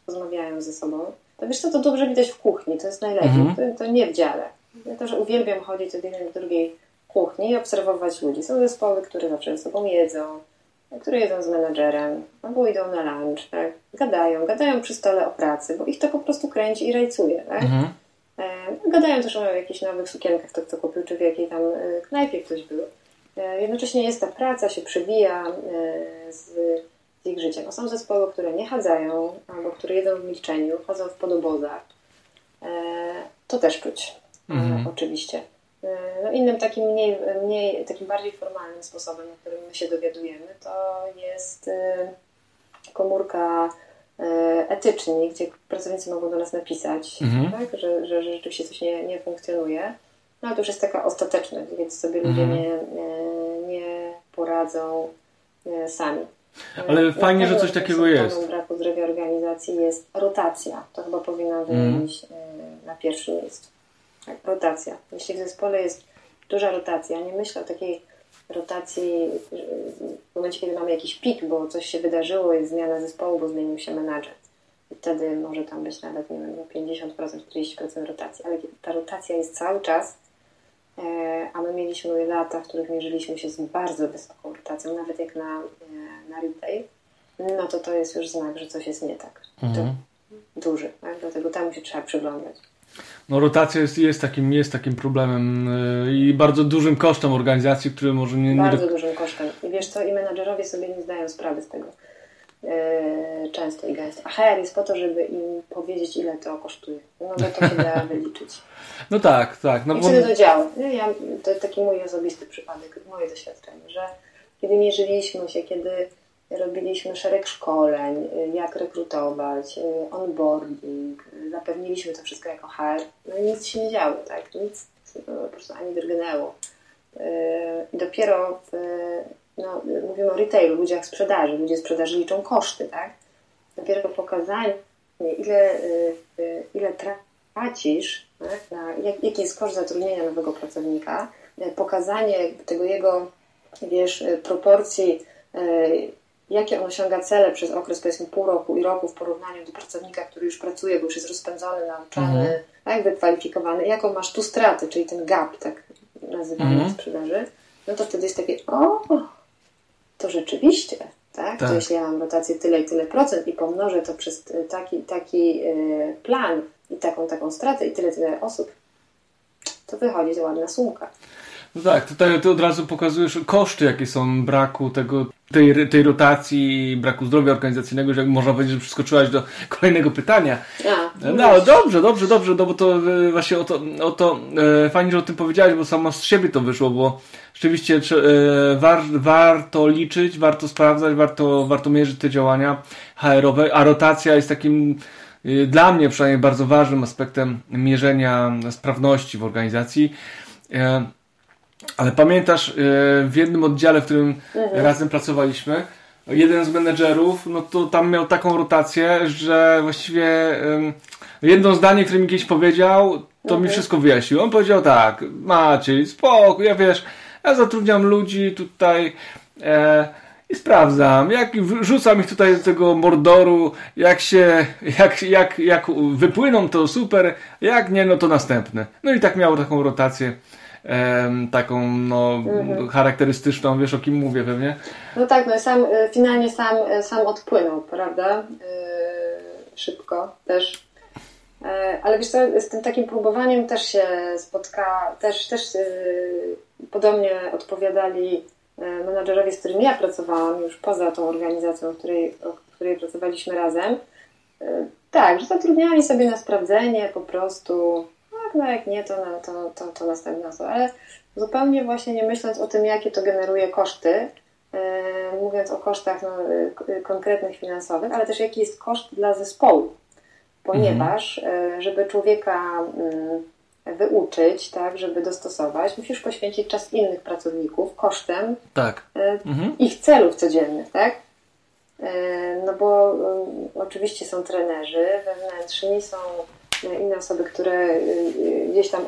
rozmawiają ze sobą. To wiesz co, to dobrze widać w kuchni, to jest najlepiej, mhm. to, to, nie w dziale. Ja też uwielbiam chodzić od jednej do drugiej kuchni i obserwować ludzi. Są zespoły, które zawsze ze sobą jedzą, które jedzą z menadżerem, albo idą na lunch, tak? Gadają, gadają przy stole o pracy, bo ich to po prostu kręci i rajcuje, tak? Mhm. E, gadają też o jakichś nowych sukienkach, to kto kupił, czy w jakiej tam e, knajpie ktoś był. E, jednocześnie jest ta praca, się przebija z ich życiem. A są zespoły, które nie chadzają, albo które jedzą w milczeniu, chodzą w podobozach. To też czuć, mhm. oczywiście. No innym takim mniej, mniej, takim bardziej formalnym sposobem, na którym my się dowiadujemy, to jest komórka etyczni, gdzie pracownicy mogą do nas napisać, mhm. tak, że, że, że rzeczywiście coś nie, nie funkcjonuje. No ale to już jest taka ostateczność, więc sobie ludzie mhm. nie, nie poradzą e, sami. Ale fajnie, że coś takiego jest. braku zdrowia organizacji jest rotacja. To chyba powinno wyjść mm. na pierwszym miejscu. Tak, rotacja. Jeśli w zespole jest duża rotacja, nie myślę o takiej rotacji w momencie, kiedy mamy jakiś pik, bo coś się wydarzyło, jest zmiana zespołu, bo zmienił się menadżer. I wtedy może tam być nawet, nie wiem, 50%, 40% rotacji. Ale ta rotacja jest cały czas, E, a my mieliśmy lata, w których mierzyliśmy się z bardzo wysoką rotacją, nawet jak na, e, na retail, no to to jest już znak, że coś jest nie tak. Mhm. duży, tak? dlatego temu się trzeba przyglądać. No rotacja jest, jest, takim, jest takim problemem e, i bardzo dużym kosztem organizacji, który może nie... nie bardzo do... dużym kosztem. I wiesz co, i menadżerowie sobie nie zdają sprawy z tego. Yy, często i gęsto. A HR jest po to, żeby im powiedzieć, ile to kosztuje. No bo to się da (laughs) wyliczyć. No tak, tak. No I bo... wtedy to działa. Ja, to taki mój osobisty przypadek, moje doświadczenie, że kiedy mierzyliśmy się, kiedy robiliśmy szereg szkoleń, yy, jak rekrutować, yy, onboarding, zapewniliśmy to wszystko jako HR, no i nic się nie działo, tak? Nic po prostu ani drgnęło. I dopiero w no, mówimy o retailu, ludziach sprzedaży. Ludzie sprzedaży liczą koszty, tak? Dopiero pokazanie, ile, y, y, ile tracisz, tak? Na, jak, jaki jest koszt zatrudnienia nowego pracownika, y, pokazanie tego jego, wiesz, proporcji, jakie on osiąga cele przez okres powiedzmy pół roku i roku w porównaniu do pracownika, który już pracuje, bo już jest rozpędzony, nauczany, mhm. tak, wykwalifikowany, jaką masz tu straty, czyli ten gap, tak nazywamy mhm. w sprzedaży, no to wtedy jest takie, o, to rzeczywiście, tak? tak. To jeśli ja mam rotację tyle i tyle procent i pomnożę to przez taki, taki e, plan i taką, taką stratę i tyle, tyle osób, to wychodzi to ładna sumka. No tak, tutaj ty od razu pokazujesz koszty, jakie są braku tego, tej, tej rotacji, braku zdrowia organizacyjnego, że można powiedzieć, że przeskoczyłaś do kolejnego pytania. A, no dobrze, dobrze, dobrze, no bo to e, właśnie o to, o to e, fajnie, że o tym powiedziałeś, bo samo z siebie to wyszło, bo rzeczywiście e, war, warto liczyć, warto sprawdzać, warto, warto mierzyć te działania HR-owe, a rotacja jest takim e, dla mnie przynajmniej bardzo ważnym aspektem mierzenia sprawności w organizacji. E, ale pamiętasz, e, w jednym oddziale, w którym mhm. razem pracowaliśmy, jeden z menedżerów, no to tam miał taką rotację, że właściwie jedno zdanie, które mi kiedyś powiedział, to mhm. mi wszystko wyjaśnił. On powiedział tak, Maciej, spokój, ja wiesz, ja zatrudniam ludzi tutaj e, i sprawdzam, jak rzucam ich tutaj do tego mordoru, jak się, jak, jak, jak wypłyną to super, jak nie, no to następne. No i tak miał taką rotację taką no, mhm. charakterystyczną, wiesz o kim mówię pewnie? No tak, no sam, e, finalnie sam, e, sam odpłynął, prawda? Yy, szybko też. Yy, ale wiesz co, z tym takim próbowaniem też się spotka, też, też podobnie odpowiadali menadżerowie, z którymi ja pracowałam, już poza tą organizacją, w której, w której pracowaliśmy razem. Tak, że zatrudniali sobie na sprawdzenie po prostu tak, no jak nie, to, no, to, to, to następna osoba. Ale zupełnie właśnie nie myśląc o tym, jakie to generuje koszty, e, mówiąc o kosztach no, e, konkretnych finansowych, ale też jaki jest koszt dla zespołu. Ponieważ, mhm. żeby człowieka mm, wyuczyć, tak, żeby dostosować, musisz poświęcić czas innych pracowników kosztem tak. mhm. ich celów codziennych, tak? no bo oczywiście są trenerzy wewnętrzni, są inne osoby, które gdzieś tam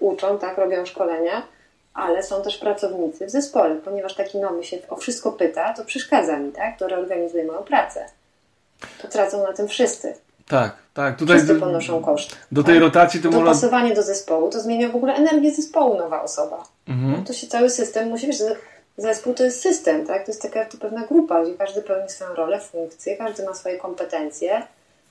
uczą, tak, robią szkolenia, ale są też pracownicy w zespole, ponieważ taki nowy się o wszystko pyta, to przeszkadza mi, tak, który organizuje moją pracę. To tracą na tym wszyscy. Tak, tak. Tutaj wszyscy ponoszą koszt. Do tej tak? rotacji to Dopasowanie można... do zespołu to zmienia w ogóle energię zespołu nowa osoba. Mhm. No to się cały system musi, wiesz, zespół to jest system, tak? To jest taka to pewna grupa, gdzie każdy pełni swoją rolę, funkcję, każdy ma swoje kompetencje.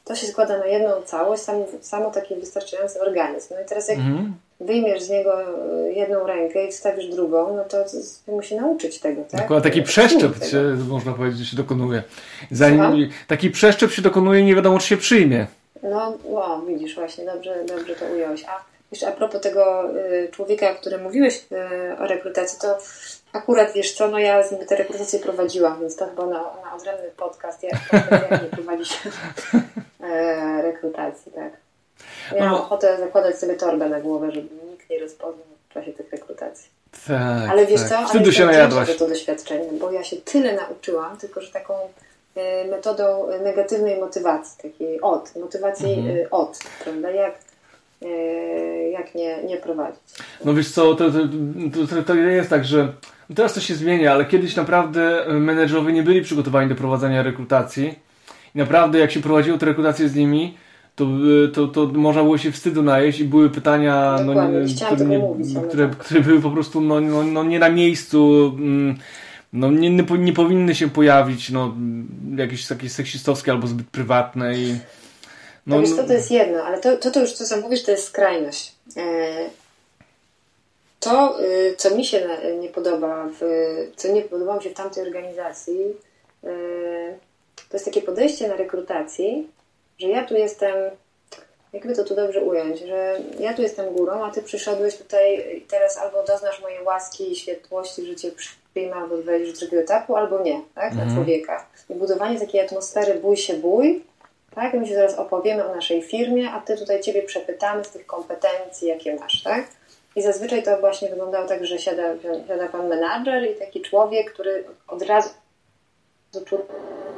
To się składa na jedną całość, sam, samo taki wystarczający organizm. No i teraz jak mhm wyjmiesz z niego e, jedną rękę i wstawisz drugą, no to, to musi nauczyć tego, tak? Dokładnie, taki przeszczep się, można powiedzieć, się dokonuje. Zanim taki przeszczep się dokonuje, nie wiadomo, czy się przyjmie. No, widzisz, właśnie, dobrze, dobrze to ująłeś. A jeszcze a propos tego y, człowieka, o którym mówiłeś y, o rekrutacji, to akurat, wiesz co, no ja z nim tę rekrutację prowadziłam, więc to chyba na, na odrębny podcast, jak, jak nie prowadzić y, (laughs) rekrutacji, tak. Ja no, ochotę zakładać sobie torbę na głowę, żeby nikt nie rozpoznał w czasie tych rekrutacji. Tak, Ale wiesz tak. co? Wstydu się najadłaś. to doświadczenie, bo ja się tyle nauczyłam, tylko że taką e, metodą negatywnej motywacji, takiej od, motywacji mhm. E, od, prawda? Jak, e, jak nie, nie prowadzić. No wiesz co, to, to, to, to jest tak, że teraz to się zmienia, ale kiedyś naprawdę menedżerowie nie byli przygotowani do prowadzenia rekrutacji i naprawdę jak się prowadziło te rekrutacje z nimi, to, to, to można było się wstydu najeść i były pytania, no, które, nie, mówić, które, które były po prostu no, no, no nie na miejscu, mm, no, nie, nie powinny się pojawić, no, jakieś takie seksistowskie albo zbyt prywatne. I, no, no wiesz co, to jest jedno, ale to, to, to już, co sam mówisz, to jest skrajność. E, to, y, co mi się nie podoba, w, co nie podobało mi się w tamtej organizacji, e, to jest takie podejście na rekrutacji, że ja tu jestem, jakby to tu dobrze ująć, że ja tu jestem górą, a ty przyszedłeś tutaj i teraz albo doznasz mojej łaski i świetłości, że cię przyjmę albo wejdziesz do drugiego etapu, albo nie, tak, na mhm. człowieka. I budowanie takiej atmosfery bój się bój, tak, my się zaraz opowiemy o naszej firmie, a ty tutaj ciebie przepytamy z tych kompetencji, jakie masz, tak. I zazwyczaj to właśnie wyglądało tak, że siada, siada pan menadżer i taki człowiek, który od razu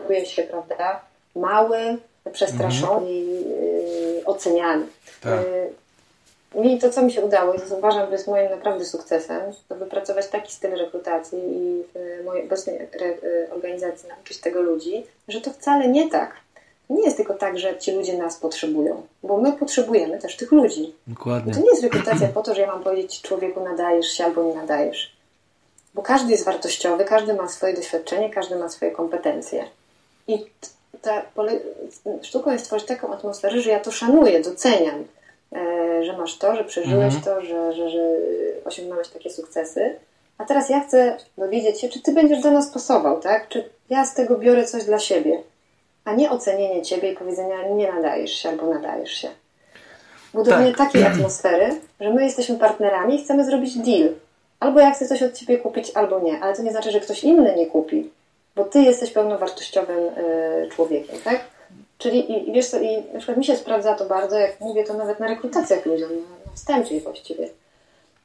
czuje się, prawda, mały, przestraszony mhm. i y, oceniany. Tak. Y, mi to, co mi się udało, i uważam, że jest moim naprawdę sukcesem, to wypracować taki styl rekrutacji i w mojej obecnej y, organizacji nauczyć tego ludzi, że to wcale nie tak. Nie jest tylko tak, że ci ludzie nas potrzebują, bo my potrzebujemy też tych ludzi. Dokładnie. To nie jest rekrutacja po to, że ja mam powiedzieć człowieku nadajesz się albo nie nadajesz. Bo każdy jest wartościowy, każdy ma swoje doświadczenie, każdy ma swoje kompetencje. I ta sztuką jest stworzyć taką atmosferę, że ja to szanuję, doceniam, e, że masz to, że przeżyłeś mhm. to, że, że, że osiągnąłeś takie sukcesy. A teraz ja chcę dowiedzieć się, czy ty będziesz do nas pasował, tak? Czy ja z tego biorę coś dla siebie, a nie ocenienie ciebie i powiedzenia nie nadajesz się albo nadajesz się. Budowanie tak. takiej atmosfery, że my jesteśmy partnerami i chcemy zrobić deal. Albo ja chcę coś od ciebie kupić, albo nie. Ale to nie znaczy, że ktoś inny nie kupi bo ty jesteś pełnowartościowym y, człowiekiem, tak? Czyli i, wiesz co, i na przykład mi się sprawdza to bardzo, jak mówię to nawet na rekrutacjach ludziom, na wstępnej właściwie.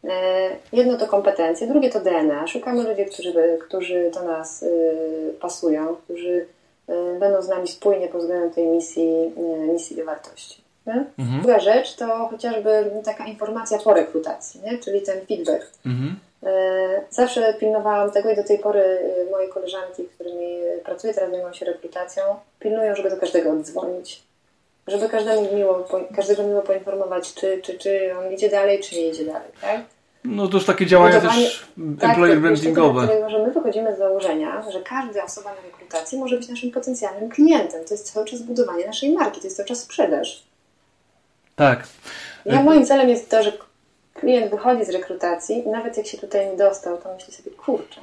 E, jedno to kompetencje, drugie to DNA. Szukamy ludzi, którzy, którzy do nas y, pasują, którzy y, będą z nami spójnie pod względem tej misji, misji i wartości. Mhm. Druga rzecz to chociażby taka informacja po rekrutacji, nie? czyli ten feedback. Mhm. E, zawsze pilnowałam tego i do tej pory e, moje koleżanki, którymi pracuję, teraz zajmują się rekrutacją, pilnują, żeby do każdego oddzwonić. Żeby każdemu miło, każdego miło poinformować, czy, czy, czy on idzie dalej, czy nie idzie dalej, tak? No to już takie działania Budowanie, też tak, employer brandingowe. Dlatego, że my wychodzimy z założenia, że każda osoba na rekrutacji może być naszym potencjalnym klientem. To jest cały czas budowanie naszej marki, to jest cały czas sprzedaż. Tak. Ja moim celem jest to, że klient wychodzi z rekrutacji i nawet jak się tutaj nie dostał, to myśli sobie, kurczę,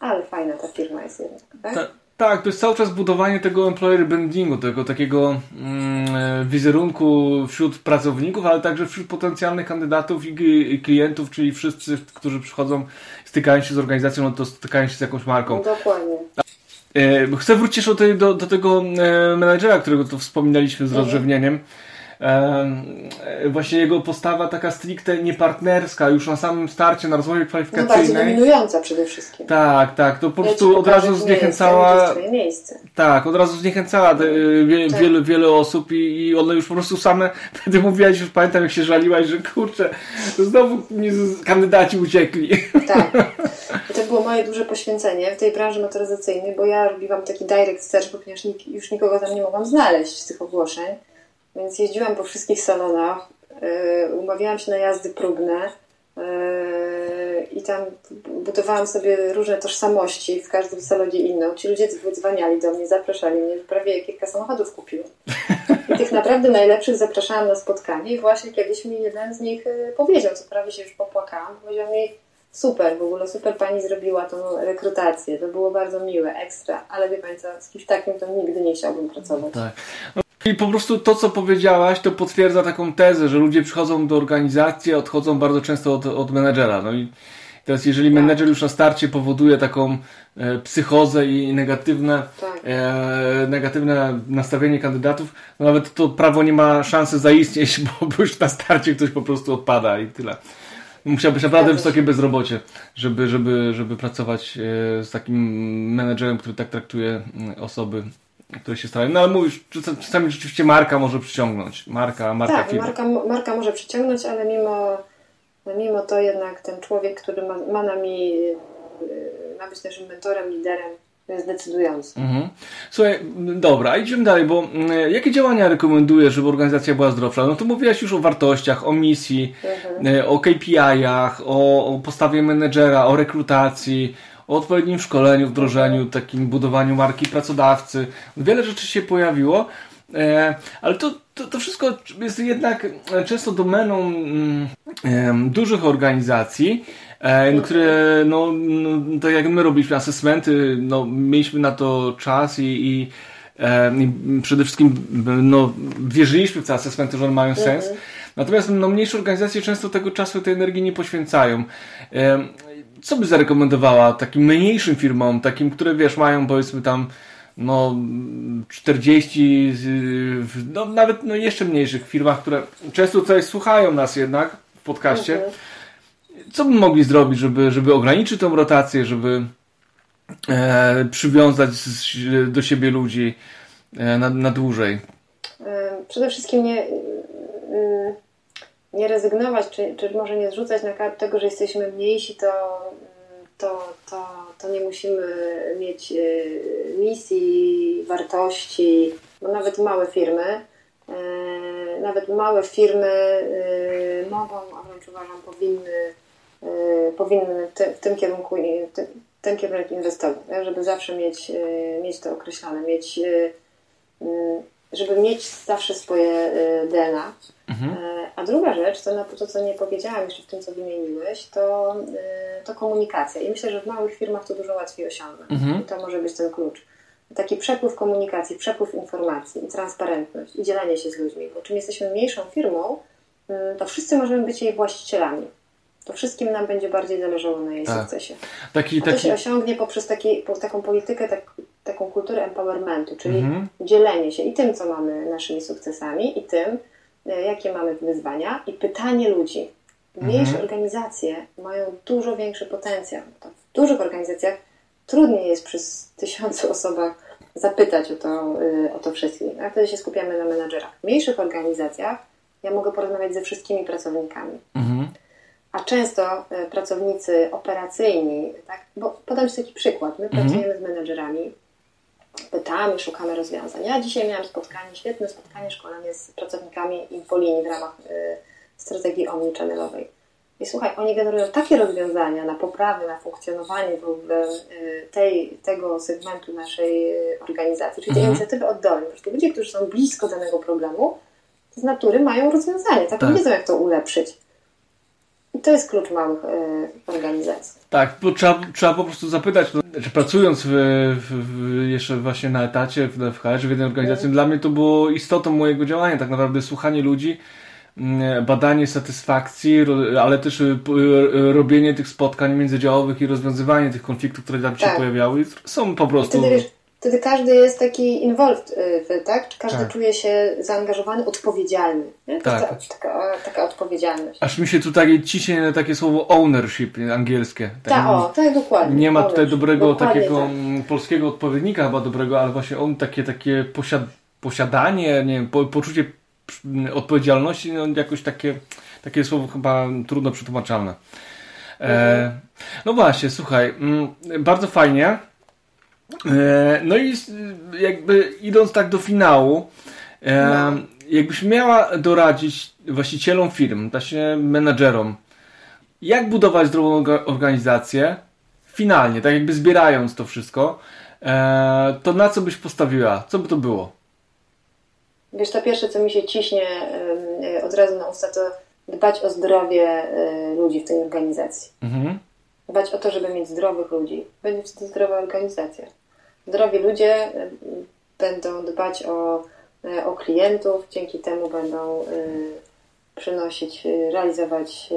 ale fajna ta firma jest jednak, tak? Ta, tak, to jest cały czas budowanie tego employer brandingu, tego takiego mm, wizerunku wśród pracowników, ale także wśród potencjalnych kandydatów i, i, klientów, czyli wszyscy, którzy przychodzą, stykają się z organizacją, no to stykają się z jakąś marką. Dokładnie. E, chcę wrócić tej, do, do tego e, menadżera, którego tu wspominaliśmy z mhm. Rozrzewnieniem. właśnie jego postawa taka stricte niepartnerska, już na samym starcie, na rozmowie kwalifikacyjnej. No bardzo dominująca przede wszystkim. Tak, tak, to po prostu od razu zniechęcała... Tak, od razu zniechęcała te, wie, tak. wiele, wiele osób i, i one już po prostu same, (laughs) wtedy mówiłaś, już pamiętam jak się żaliłaś, że kurczę, znowu kandydaci uciekli. Tak. I (laughs) to było moje duże poświęcenie w tej branży motoryzacyjnej, bo ja robiłam taki direct search, ponieważ już nikogo tam nie mogłam znaleźć z tych ogłoszeń. Więc jeździłam po wszystkich salonach, yy, umawiałam się na jazdy próbne yy, i tam budowałam sobie różne tożsamości, w każdym salonie inną. Ci ludzie dzwaniali do mnie, zapraszali mnie, prawie kilka samochodów kupiłam. (laughs) I tych naprawdę najlepszych zapraszałam na spotkanie i właśnie kiedyś mi jeden z nich yy, powiedział, co prawie się już popłakałam, powiedział mi super, w ogóle super pani zrobiła tą rekrutację, to było bardzo miłe, ekstra, ale wie pani co, z kimś takim to nigdy nie chciałbym pracować. Tak. I po prostu to, co powiedziałaś, to potwierdza taką tezę, że ludzie przychodzą do organizacji, a odchodzą bardzo często od, od menedżera. No i teraz, jeżeli tak. menedżer już na starcie powoduje taką e, psychozę i negatywne, tak. e, negatywne nastawienie kandydatów, no nawet to prawo nie ma szansy zaistnieć, (laughs) bo, bo już na starcie ktoś po prostu odpada i tyle. Musiał być naprawdę wysokie bezrobocie, żeby, żeby, żeby pracować e, z takim menedżerem, który tak traktuje osoby które się starają. No ale mówisz, czasami rzeczywiście marka może przyciągnąć. Marka, marka tak, marka, marka może przyciągnąć, ale mimo, mimo to jednak ten człowiek, który ma, ma nami, y, ma być naszym mentorem, liderem, jest decydujący. Mhm. Słuchaj, dobra, idziemy dalej, bo y, jakie działania rekomendujesz, żeby organizacja była zdrowsza? No to mówiłaś już o wartościach, o misji, mhm. Y, o KPI-ach, o, o postawie menedżera, o rekrutacji, o odpowiednim szkoleniu, wdrożeniu, takim budowaniu marki pracodawcy. Wiele rzeczy się pojawiło, e, ale to, to, to wszystko jest jednak często domeną mm, dużych organizacji, które, no, no, tak jak my robiliśmy asesmenty, no, mieliśmy na to czas i, i, i przede wszystkim no, wierzyliśmy w te asesmenty, że one mają sens. Mhm. Natomiast no, mniejsze organizacje często tego czasu i tej energii nie poświęcają co by zarekomendowała takim mniejszym firmom, takim, które wiesz, mają powiedzmy tam no 40, no nawet no jeszcze mniejszych firmach, które często tutaj słuchają nas jednak w podcaście. Mhm. Co by mogli zrobić, żeby, żeby ograniczyć tą rotację, żeby e, przywiązać do siebie ludzi e, na, na dłużej? Przede wszystkim nie, nie rezygnować, czy, czy może nie zrzucać na kartę tego, że jesteśmy mniejsi, to, to, to, to nie musimy mieć y, misji, wartości, bo nawet małe firmy, y, nawet małe firmy y, mogą, a wręcz uważam, powinny, powinny w tym kierunku, ten kierunek inwestować, żeby zawsze mieć, mieć to określone, mieć żeby mieć zawsze swoje DNA. Mhm. E, a druga rzecz, to, na, to co nie powiedziałam jeszcze w tym, co wymieniłeś, to, e, to komunikacja. I myślę, że w małych firmach to dużo łatwiej osiągnąć. Mhm. I to może być ten klucz. Taki przepływ komunikacji, przepływ informacji i transparentność i dzielenie się z ludźmi. Bo czym jesteśmy mniejszą firmą, mm, to wszyscy możemy być jej właścicielami. To wszystkim nam będzie bardziej zależało na jej tak. sukcesie. Taki, A to taki... się osiągnie poprzez taki, po, taką politykę, tak, taką kulturę empowermentu, czyli mhm. dzielenie się i tym, co mamy naszymi sukcesami, i tym, e, jakie mamy wyzwania, i pytanie ludzi. Mniejsze mhm. organizacje mają dużo większy potencjał. W dużych organizacjach trudniej jest przez tysiące osobach zapytać o to, e, o to wszystkich. A wtedy się skupiamy na menadżerach. W mniejszych organizacjach ja mogę porozmawiać ze wszystkimi pracownikami. Mhm. A często e, pracownicy operacyjni, tak, bo podam Ci taki przykład. My mhm. pracujemy z menedżerami, pytamy, szukamy rozwiązań. Ja dzisiaj miałam spotkanie, świetne spotkanie, szkolenie z pracownikami Infolinii w ramach y, strategii omnichannel'owej. I słuchaj, oni generują takie rozwiązania na poprawę, na funkcjonowanie w ogóle y, tej, tego segmentu naszej organizacji, czyli tej mhm. inicjatywy oddolnej. Ludzie, którzy są blisko danego problemu, z natury mają rozwiązanie, tak? tak. wiedzą, jak to ulepszyć. To jest klucz małych y, organizacji. Tak, bo trzeba, trzeba po prostu zapytać, czy pracując w, w, jeszcze właśnie na etacie w, w HR, w jednej organizacji, mm. dla mnie to było istotą mojego działania, tak naprawdę słuchanie ludzi, mm, badanie satysfakcji, ale też y, y, robienie tych spotkań międzydziałowych i rozwiązywanie tych konfliktów, które tam tak. się pojawiały, są po prostu... Wtedy, wiesz, wtedy każdy jest taki involved, y, tak? Każdy tak. czuje się zaangażowany, odpowiedzialny. Nie? To tak. jest taka, taka odpowiedzialność. Aż mi się tutaj ciśnie takie słowo ownership angielskie. Tak, Ta, o, tak, dokładnie. Nie ma tutaj dobrego dokładnie takiego tak. Mm, polskiego odpowiednika chyba dobrego, ale właśnie on takie, takie posiad, posiadanie, nie wiem, po, poczucie odpowiedzialności, no jakoś takie, takie słowo chyba trudno przetłumaczalne. E, mhm. no właśnie, słuchaj, mm, bardzo fajnie. E, no i jakby idąc tak do finału, e, no. jakbyś miała doradzić właścicielom firm, właśnie menadżerom, jak budować zdrową organizację, finalnie, tak jakby zbierając to wszystko, e, to na co byś postawiła? Co by to było? Wiesz, to pierwsze, co mi się ciśnie od razu na usta, to dbać o zdrowie ludzi w tej organizacji. Mhm. Dbać o to, żeby mieć zdrowych ludzi. Będzie wtedy zdrowa organizacja zdrowi ludzie y, będą dbać o, y, o klientów, dzięki temu będą y, przynosić, realizować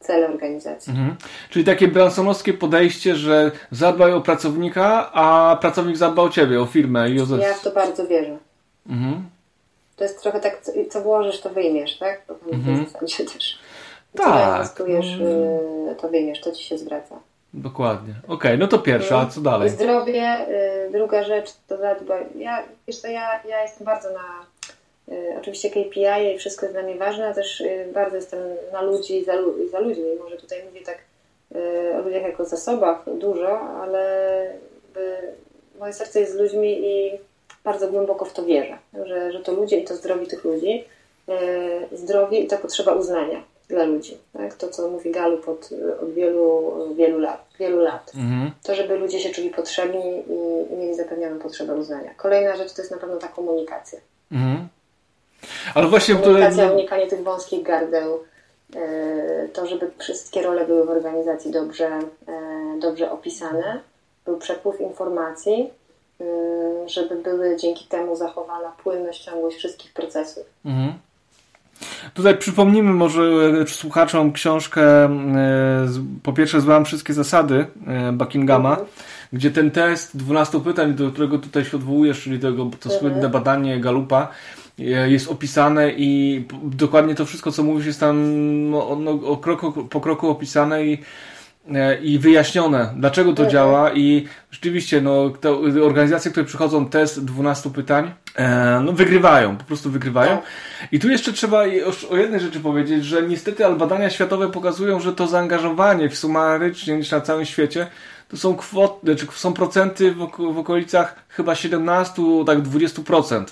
cele organizacji. Mhm. Czyli takie bransonowskie podejście, że zadbaj o pracownika, a pracownik zadba o ciebie, o firmę i o Ja w to bardzo wierzę. Mhm. To jest trochę tak, co włożysz, to wyjmiesz, tak? To mhm. w zasadzie też. Co tak. inwestujesz, mhm. to wyjmiesz, to ci się zwraca. Dokładnie. Okej, okay, no to pierwsza, a co dalej? Zdrowie, y, druga rzecz to zadbać. Ja, wiesz ja, ja jestem bardzo na y, oczywiście KPI i wszystko jest dla mnie ważne, a też y, bardzo jestem na ludzi i za, za ludźmi. Może tutaj mówię tak o ludziach jako zasobach dużo, ale moje serce jest z ludźmi i bardzo głęboko w to wierzę, że, że to ludzie i to zdrowie tych ludzi, zdrowie i ta potrzeba uznania dla ludzi. Tak? To, co mówi Galup od, od wielu, wielu lat. Wielu lat. Mhm. To, żeby ludzie się czuli potrzebni i, i mieli zapewnioną potrzebę uznania. Kolejna rzecz to jest na pewno ta komunikacja. Mhm. Ale właśnie komunikacja, to... unikanie tych wąskich gardeł, e, to, żeby wszystkie role były w organizacji dobrze, e, dobrze opisane, był przepływ informacji, e, żeby były dzięki temu zachowana płynność, ciągłość wszystkich procesów. Mhm. Tutaj przypomnimy może e, słuchaczom książkę e, po pierwsze złam wszystkie zasady e, Buckinghama, mhm. gdzie ten test 12 pytań, do którego tutaj się odwołujesz, czyli tego, to mhm. słynne badanie Galupa, jest opisane i dokładnie to wszystko, co mówisz, jest tam no, no, o kroku, po kroku opisane i i wyjaśnione, dlaczego to mhm. działa i rzeczywiście no, te organizacje, które przychodzą test 12 pytań, e, no, wygrywają, po prostu wygrywają. I tu jeszcze trzeba o jednej rzeczy powiedzieć, że niestety ale badania światowe pokazują, że to zaangażowanie w sumarycznie niż na całym świecie to są kwoty, znaczy są procenty w, okolicach chyba 17, tak 20%.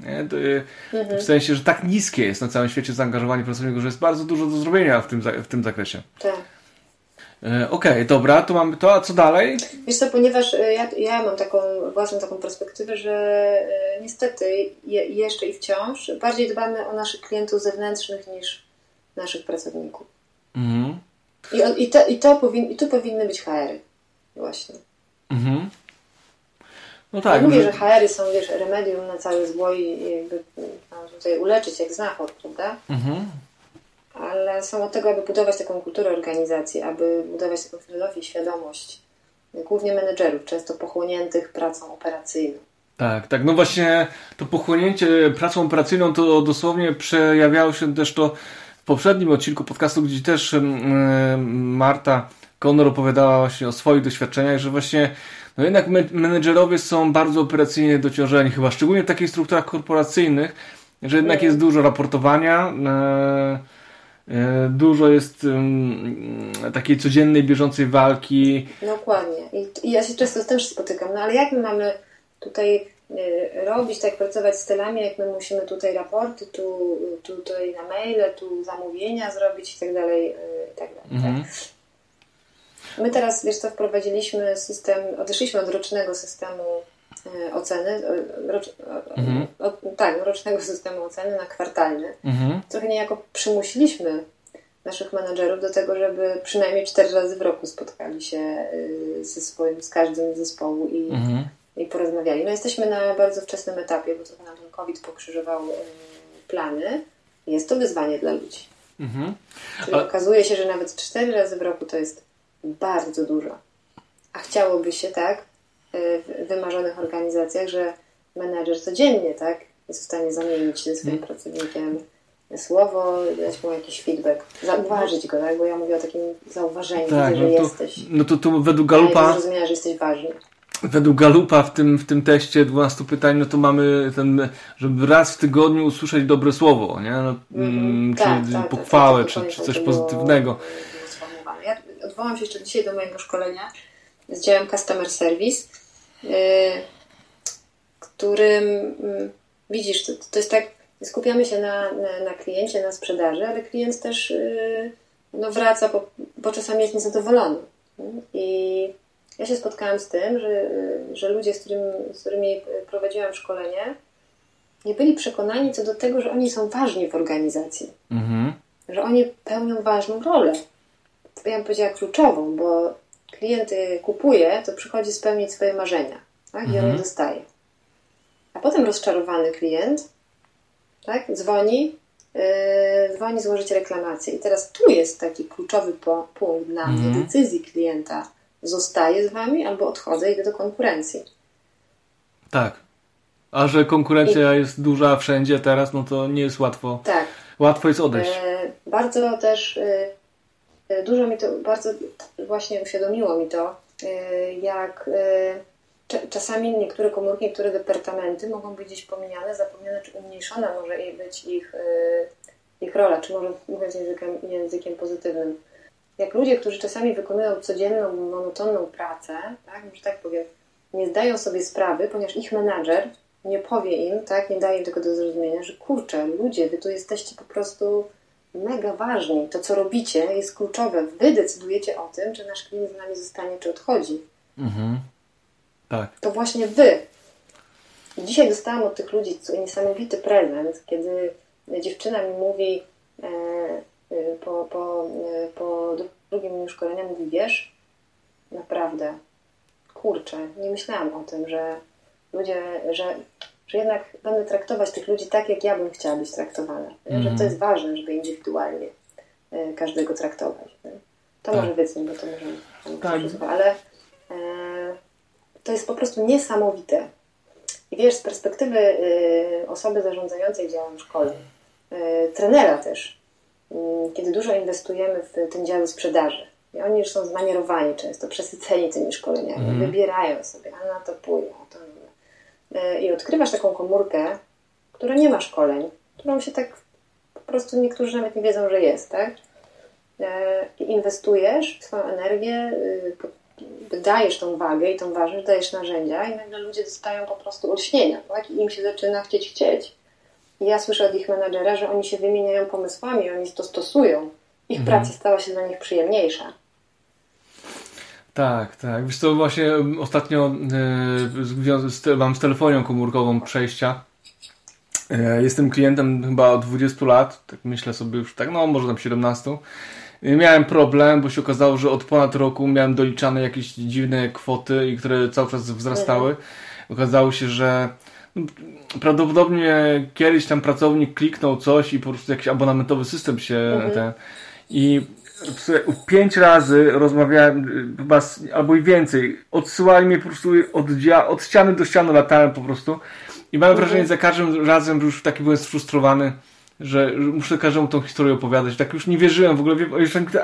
Nie? Mhm. W sensie, że tak niskie jest na całym świecie zaangażowanie pracowników, że jest bardzo dużo do zrobienia w tym, w tym zakresie. Tak. E, okej, okay, dobra, to mamy to, a co dalej? Wiesz co, ponieważ e, ja, ja mam taką własną taką perspektywę, że e, niestety je, jeszcze i wciąż bardziej dbamy o naszych klientów zewnętrznych niż naszych pracowników. Mhm. I, i, to, i, to powin, I tu powinny być HR-y właśnie. Mhm. No tak. Ja mówię, że HR-y są wiesz, remedium na cały zło i jakby no, tutaj uleczyć jak znachor, prawda? Mhm ale są od tego, aby budować taką kulturę organizacji, aby budować taką filozofię, świadomość, głównie menedżerów, często pochłoniętych pracą operacyjną. Tak, tak. No właśnie to pochłonięcie pracą operacyjną to dosłownie przejawiało się też to w poprzednim odcinku podcastu, gdzie też Marta Konor opowiadała właśnie o swoich doświadczeniach, że właśnie no jednak menedżerowie są bardzo operacyjnie dociążeni, chyba szczególnie w takich strukturach korporacyjnych, że jednak jest dużo raportowania, E, dużo jest um, takiej codziennej, bieżącej walki. Dokładnie. I, I, ja się często też spotykam. No ale jak my mamy tutaj y, robić, tak pracować z tylami, jak my musimy tutaj raporty, tu, tutaj na maile, tu zamówienia zrobić i tak dalej, y, i tak dalej. Tak? Mhm. Tak? My teraz, wiesz co, wprowadziliśmy system, odeszliśmy od rocznego systemu E, oceny, e, rocz, mhm. o, tak, rocznego systemu oceny na kwartalny. Mhm. Trochę niejako przymusiliśmy naszych menadżerów do tego, żeby przynajmniej cztery razy w roku spotkali się ze swoim, z każdym zespołu i, mhm. i porozmawiali. No jesteśmy na bardzo wczesnym etapie, bo trochę nam ten COVID pokrzyżował plany. Jest to wyzwanie dla ludzi. Mhm. Czyli A... okazuje się, że nawet cztery razy w roku to jest bardzo dużo. A chciałoby się tak, wymarzonych organizacjach, że menedżer codziennie, tak, jest w stanie zamienić ze swoim hmm. pracownikiem słowo, dać mu jakiś feedback, zauważyć go, tak? Bo ja mówię o takim zauważeniu, tak, widzę, no że to, jesteś. No to tu według Galupa... zrozumienia, że jesteś ważny. Według Galupa w tym, w tym teście 12 pytań, no to mamy ten, żeby raz w tygodniu usłyszeć dobre słowo, nie? No, mm, tak, czy tak, tak, pochwałę, tak, czy, czy coś pozytywnego. Ja odwołam się jeszcze dzisiaj do mojego szkolenia z działem Customer Service, którym yy, widzisz, to, to jest tak skupiamy się na, na, na kliencie, na sprzedaży, ale klient też yy, no, wraca, bo, bo czasami jest niezadowolony. I ja się spotkałam z tym, że, y, że ludzie, z, którym, z którymi prowadziłam szkolenie, nie byli przekonani co do tego, że oni są ważni w organizacji. Mhm. Że oni pełnią ważną rolę. Ja bym powiedziała kluczową, bo klient kupuje, to przychodzi spełnić swoje marzenia. Tak? I mhm. on je dostaje. A potem rozczarowany klient tak? Dzwoni, yy, dzwoni złożyć reklamację. I teraz tu jest taki kluczowy po, punkt dla mnie mhm. decyzji klienta. Zostaję z Wami albo odchodzę, idę do konkurencji. Tak. A że konkurencja I... jest duża wszędzie teraz, no to nie jest łatwo. Tak. Łatwo jest odejść. Yy, bardzo też yy, dużo mi to, bardzo właśnie uświadomiło mi to, jak czasami niektóre komórki, niektóre departamenty mogą być gdzieś pomijane, zapomniane czy umniejszona może być ich, ich rola, czy może mówiąc językiem, językiem pozytywnym. Jak ludzie, którzy czasami wykonują codzienną, monotonną pracę, tak, że tak powiem, nie zdają sobie sprawy, ponieważ ich menadżer nie powie im, tak, nie daje im tego do zrozumienia, że kurczę, ludzie, wy tu jesteście po prostu mega ważni. To, co robicie, jest kluczowe. Wy decydujecie o tym, czy nasz klient z nami zostanie, czy odchodzi. Mhm. Tak. To właśnie wy. Dzisiaj dostałam od tych ludzi niesamowity prezent, kiedy dziewczyna mi mówi e, e, po, po, e, po drugim szkoleniu, mówi, wiesz, naprawdę, kurczę, nie myślałam o tym, że ludzie, że, że jednak będę traktować tych ludzi tak, jak ja bym chciała być traktowana. Mm. Że to mhm. jest ważne, żeby indywidualnie każdego traktować. To tak. może wycnić, bo to może tak. ale to jest po prostu niesamowite. I wiesz, z perspektywy y, osoby zarządzającej działem szkolnym, y, trenera też, y, kiedy dużo inwestujemy w ten dział sprzedaży, i oni już są zmanierowani często, przesyceni tymi szkoleniami, mm. wybierają sobie, a na to pójdą, a to nie. I odkrywasz taką komórkę, która nie ma szkoleń, którą się tak po prostu niektórzy nawet nie wiedzą, że jest, tak? I inwestujesz swoją energię, dajesz tą wagę i tą ważność, dajesz narzędzia i nagle ludzie dostają po prostu olśnienia, tak? I im się zaczyna chcieć chcieć. I ja słyszę od ich menadżera, że oni się wymieniają pomysłami, oni to stosują. Ich mhm. praca stała się dla nich przyjemniejsza. Tak, tak. Wiesz co, właśnie ostatnio e, mam z telefonią komórkową przejścia. E, jestem klientem chyba od 20 lat, tak myślę sobie już tak, no może tam 17 miałem problem, bo się okazało, że od ponad roku miałem doliczane jakieś dziwne kwoty, które cały czas wzrastały. Mhm. Okazało się, że no, prawdopodobnie kiedyś tam pracownik kliknął coś i po prostu jakiś abonamentowy system się mhm. ten i pięć razy rozmawiałem, chyba albo i więcej. Odsyłali mnie po prostu od, od ściany do ściany latałem po prostu. I mam wrażenie, że za każdym razem już taki byłem sfrustrowany że muszę każdemu tą historię opowiadać. Tak już nie wierzyłem w ogóle.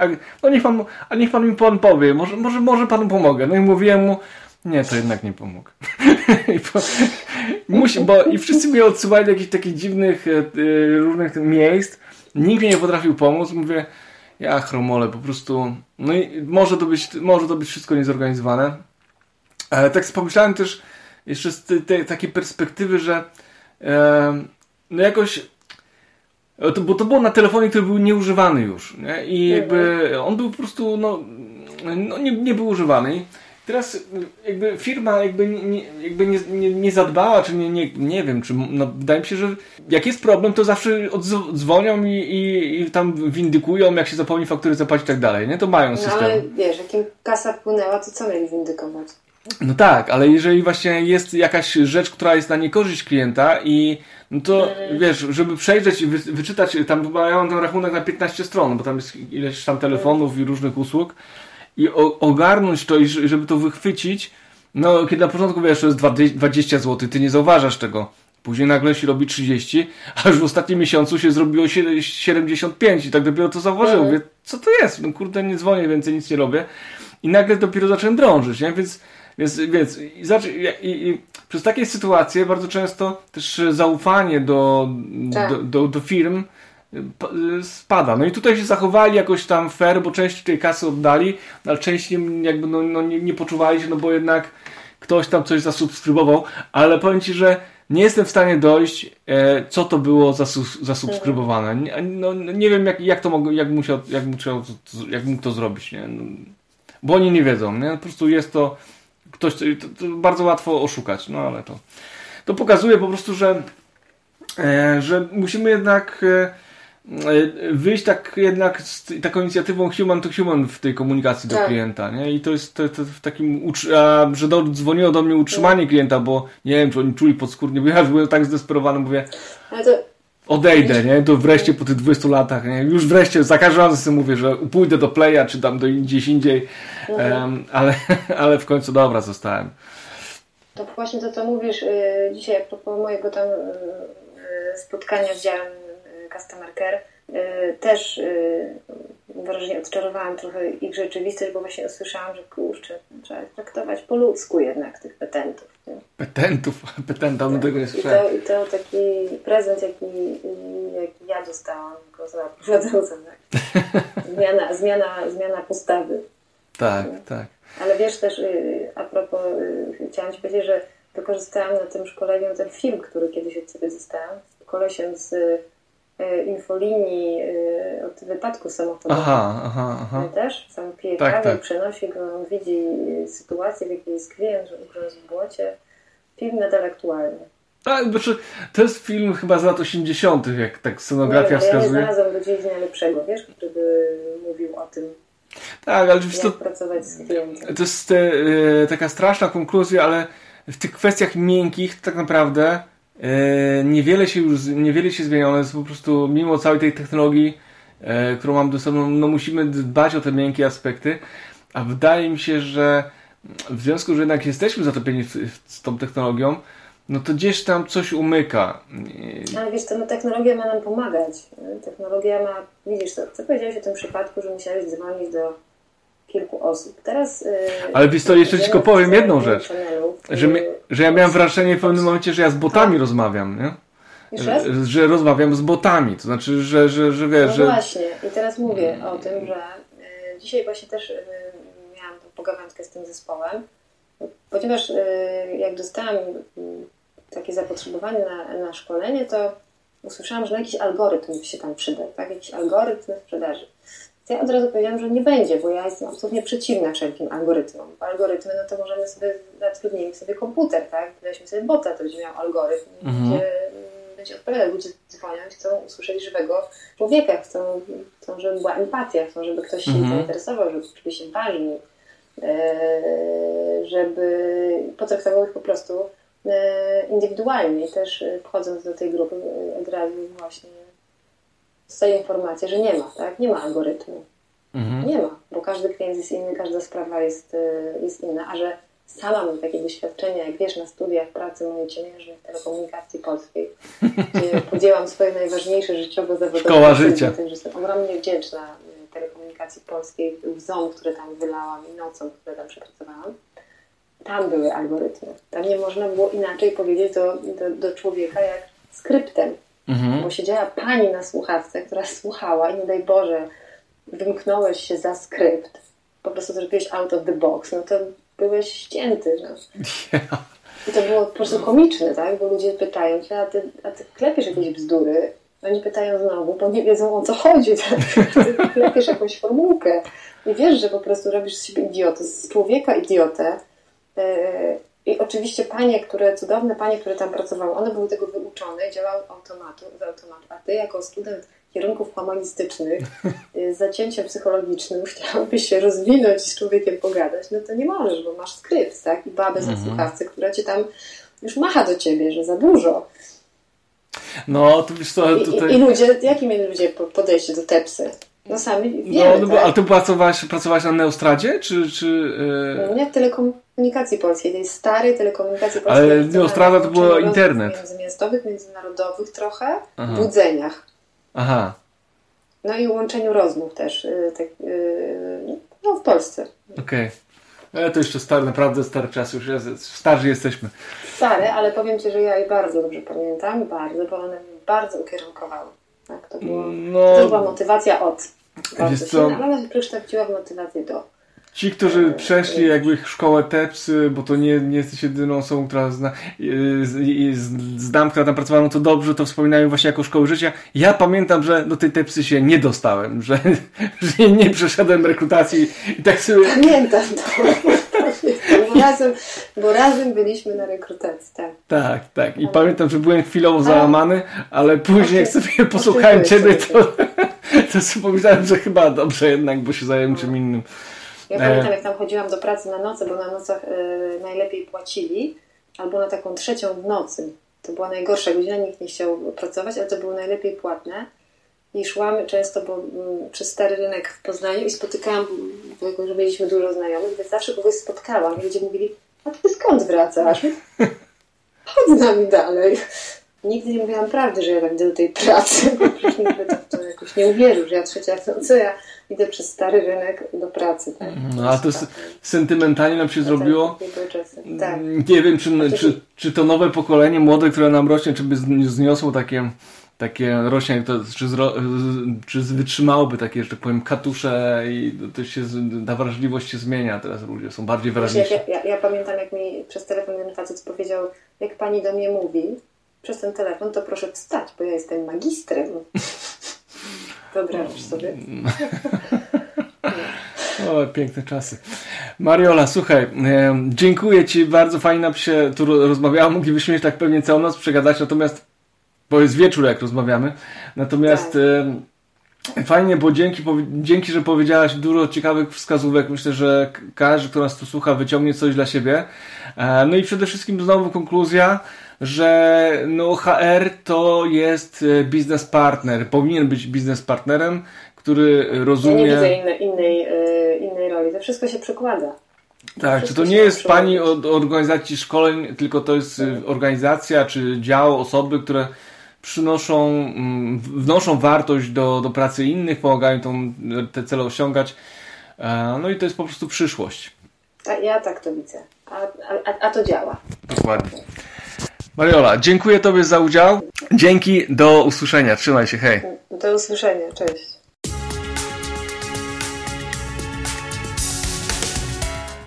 A, no niech pan, a niech pan mi pan powie, może, może, może panu pomogę. No i mówiłem mu, nie, to jednak nie pomógł. (laughs) I, po, musi, bo, I wszyscy mnie odsyłali do jakichś takich dziwnych, e, e, różnych miejsc. Nikt mi nie potrafił pomóc. Mówię, ja chromole, po prostu. No i może to być, może to być wszystko niezorganizowane. Ale tak pomyślałem też jeszcze z tej, tej takiej perspektywy, że e, no jakoś to, bo to było na telefonie, który był nieużywany już. Nie? I jakby on był po prostu, no, no nie, nie był używany. Teraz jakby firma jakby nie, jakby nie, nie, nie zadbała, czy nie, nie, nie wiem, czy no, wydaje mi się, że jak jest problem, to zawsze dzwonią i, i, i tam windykują, jak się zapomni faktury zapłacić i tak dalej, nie? To mają system. No ale wiesz, jak im kasa wpłynęła, to co mieli windykować? No tak, ale jeżeli właśnie jest jakaś rzecz, która jest na niekorzyść klienta i no to mm. wiesz, żeby przejrzeć i wy, wyczytać, tam ja mam ten rachunek na 15 stron, bo tam jest ileś tam telefonów i różnych usług i ogarnąć to i żeby to wychwycić, no kiedy na początku wiesz, to jest 20 zł, ty nie zauważasz tego. Później nagle się robi 30, a już w ostatnim miesiącu się zrobiło 75 i tak dopiero to zauważyłem. Mówię, co to jest? No kurde, nie dzwonię, więcej nic nie robię. I nagle dopiero zacząłem drążyć, nie? Więc, więc, więc i, i, i, przez takie sytuacje bardzo często też zaufanie do, tak. do, do, do firm spada. No i tutaj się zachowali jakoś tam fair, bo część tej kasy oddali, ale część nie, jakby no, no nie, nie poczuwali się, no bo jednak ktoś tam coś zasubskrybował, ale powiem Ci, że nie jestem w stanie dojść, e, co to było zasubskrybowane. Nie, no, nie wiem, jak, jak to mogło, jak musiał, jak musiał, jak mógł to zrobić, nie? No, bo oni nie wiedzą, nie? Po prostu jest to ktoś, to, to bardzo łatwo oszukać, no ale to, to pokazuje po prostu, że, e, że musimy jednak E, wyjść tak jednak z taką inicjatywą human to human w tej komunikacji do tak. klienta, nie? I to jest to, to w takim, a, że do, dzwoniło do mnie utrzymanie klienta, bo nie wiem, czy oni czuli podskórnie, bo ja byłem tak zdesperowany, mówię to... odejdę, nie? To wreszcie po tych 20 latach, nie? Już wreszcie, za każdym razem mówię, że pójdę do Playa, czy tam do gdzieś indziej, um, ale, (laughs) ale w końcu dobra, zostałem. To właśnie to, co mówisz yy, dzisiaj a propos mojego tam yy, spotkania z działem Customer Care, y, też y, wyraźnie odczarowałam trochę ich rzeczywistość, bo właśnie usłyszałam, że kurczę, trzeba traktować po ludzku jednak tych petentów. Nie? Petentów? (laughs) Petenta, no tego nie słyszałem. I to, I to taki prezent, jaki, jaki ja dostałam jako za. (laughs) Tak? Zmiana, zmiana, zmiana postawy. Tak, tak. Ale wiesz też, y, a propos, chciałam Ci powiedzieć, że wykorzystałam na tym szkoleniu ten film, który kiedyś od Ciebie dostałam, z kolesiem z infolinii e, od wypadku samochodowego. Aha, aha, aha. Też sam pije tak, kawę tak. przenosi go, on widzi sytuację, w jakiej jest klient, że ugryzł w błocie. Film nadal aktualny. Tak, znaczy, to jest film chyba z lat 80., jak tak scenografia nie, wskazuje. Ja nie znalazłam do dziś lepszego, wiesz, który by mówił o tym, tak, ale jak to, pracować z klientem. To jest e, taka straszna konkluzja, ale w tych kwestiach miękkich tak naprawdę E, niewiele się już, niewiele się zmieniło, jest po prostu mimo całej tej technologii, e, którą mam dostępną, no musimy dbać o te miękkie aspekty, a wydaje mi się, że w związku, że jednak jesteśmy zatopieni z tą technologią, no to gdzieś tam coś umyka. Ale wiesz, to no, technologia ma nam pomagać. Technologia ma, widzisz, co, co powiedziałeś o tym przypadku, że musiałeś dzwonić do kilku osób. Teraz. Yy, Ale wiesz to jeszcze tylko powiem jedną rzecz. że, mi, że ja miałem wrażenie w pewnym momencie, że ja z botami tak. rozmawiam, nie? Że, że rozmawiam z botami, to znaczy, że, że, że wiesz, no że... właśnie, i teraz mówię o tym, że y, dzisiaj właśnie też y, miałam tą pogawędkę z tym zespołem, ponieważ y, jak dostałam takie zapotrzebowanie na, na szkolenie, to usłyszałam, że jakiś algorytm się tam przyda, tak? Jakiś algorytm sprzedaży ja od razu powiedziałam, że nie będzie, bo ja jestem absolutnie przeciwna wszelkim algorytmom. Bo algorytmy, no to możemy sobie, zatrudnimy sobie komputer, tak? Weźmy sobie bota, to będzie miał algorytm, mhm. będzie, będzie odpowiadał. Ludzie dzwonią i chcą usłyszeć żywego człowieka, chcą, chcą żeby była empatia, chcą, żeby ktoś się mhm. zainteresował, żeby się ważni, e, żeby potraktował ich po prostu e, indywidualnie. Też e, wchodząc do tej grupy od razu właśnie dostaję informację, że nie ma, tak? Nie ma algorytmu. Mhm. Nie ma, bo każdy klient jest inny, każda sprawa jest, y, jest inna, a że sama mam takie doświadczenia, jak wiesz, na studiach pracy mojej ciemiężnej w telekomunikacji polskiej, (laughs) gdzie podzięłam swoje najważniejsze życiowe zawodowe Szkoła życia. Tym, że jestem ogromnie wdzięczna y, telekomunikacji polskiej, łzą, które tam wylałam i nocą, które tam przepracowałam. Tam były algorytmy. Tam nie można było inaczej powiedzieć do, do, do człowieka jak skryptem. Mhm. Bo siedziała pani na słuchawce, która słuchała i nie daj Boże, wymknąłeś się za skrypt, po prostu zrobiłeś out of the box, no to byłeś ścięty. No. Yeah. (laughs) I to było po prostu komiczne, tak? Bo ludzie pytają cię, a ty, a ty klepiesz jakieś bzdury. Oni pytają znowu, bo nie wiedzą o co chodzi. Tak? (laughs) Ty klepiesz jakąś formułkę. I wiesz, że po prostu robisz z siebie idiotę, z człowieka idiotę. I oczywiście panie, które, cudowne panie, które tam pracowały, one były tego wyuczone, działały automatu, z automatu, a ty jako student kierunków humanistycznych z zacięciem psychologicznym chciałbyś się rozwinąć i z człowiekiem pogadać, no to nie możesz, bo masz skrypt, tak? I babę mhm. za słuchawce, która cię tam już macha do ciebie, że za dużo. No, to wiesz co, tutaj... I, I, ludzie, jakie mieli ludzie podejście do tepsy? No sami wiemy, no, no, tak? Ale ty pracowałaś, pracowałaś na Neostradzie, czy... czy yy... Nie, telekom telekomunikacji polskiej, tej starej telekomunikacji polskiej. Ale Neostrada to było internet. Międzymiastowych, międzynarodowych trochę, Aha. budzeniach. Aha. No i łączeniu rozmów też, y, tak, y, no w Polsce. Okej. Okay. Ale to jeszcze stary, naprawdę stary czas, już starzy jesteśmy. Stary, ale powiem Ci, że ja je bardzo dobrze pamiętam, bardzo, bo one mnie bardzo ukierunkowały. Tak, to, było, no, to była motywacja od. Bardzo silna, ale przekształciła w motywację do. Ci, którzy przeszli jakby szkołę TEPS, bo to nie, nie jesteś jedyną osobą, która zna, znam, która tam pracowała, no to dobrze, to wspominają właśnie jako szkoły życia. Ja pamiętam, że do tej TEPSy się nie dostałem, że, (laughs) że nie przeszedłem rekrutacji i tak sobie... Pamiętam (laughs) to. Bo razem, bo razem byliśmy na rekrutacji, tak. Tak, tak. I pamiętam, że byłem chwilowo załamany, ale później jak sobie posłuchałem Ciebie, to, (laughs) to sobie pomyślałem, że chyba dobrze jednak, bo się zająłem czym innym. Ja e... pamiętam, jak tam chodziłam do pracy na nocy, bo na nocach y, najlepiej płacili, albo na taką trzecią w nocy. To była najgorsza godzina, nikt nie chciał pracować, ale to było najlepiej płatne. I szłam często bo, mm, przez stary rynek w Poznaniu i spotykałam, bo że mieliśmy dużo znajomych, więc zawsze kogoś spotkałam. I ludzie mówili, a ty skąd wracasz? Chodź z nami dalej. Nigdy nie mówiłam prawdy, że ja tak idę do tej pracy, by to, to jakoś nie uwierzył, że ja trzecia w co ja idę przez stary rynek do pracy. Tak? No a to tak. sentymentalnie nam się zrobiło. Tak. Nie wiem, czy, czy, czy to nowe pokolenie młode, które nam rośnie, czy by zniosło takie takie rośnie, to, czy, zro, czy wytrzymałoby takie, że tak powiem, katusze i to się, ta wrażliwość się zmienia, teraz ludzie są bardziej wrażliwi. Ja, ja, ja, pamiętam, jak mi przez telefon jeden facet powiedział, jak pani do mnie mówi przez ten telefon, to proszę wstać, bo ja jestem magistrem. (laughs) Wyobrażasz sobie? (laughs) o, piękne czasy. Mariola, słuchaj, e, dziękuję Ci, bardzo fajnie nam się tu rozmawiało, moglibyśmy się tak pewnie całą noc przegadać, natomiast, bo jest wieczór jak rozmawiamy, natomiast tak. e, fajnie, bo dzięki, dzięki, że powiedziałaś dużo ciekawych wskazówek, myślę, że każdy, kto nas tu słucha, wyciągnie coś dla siebie. E, no i przede wszystkim znowu konkluzja, że no HR to jest e, biznes partner, powinien być biznes partnerem, który rozumie... Ja nie widzę innej, innej, innej roli, to wszystko się przekłada. Tak, czy to nie jest pani od organizacji szkoleń, tylko to jest tak. organizacja czy dział, osoby, które przynoszą, mm, wnoszą wartość do, do pracy innych, pomagają tą, te cele osiągać. E, no i to jest po prostu przyszłość. ja tak to widzę. A, a, a to działa. Dokładnie. Mariola, dziękuję Tobie za udział. Dzięki, do usłyszenia. Trzymaj się, hej. Do usłyszenia, cześć.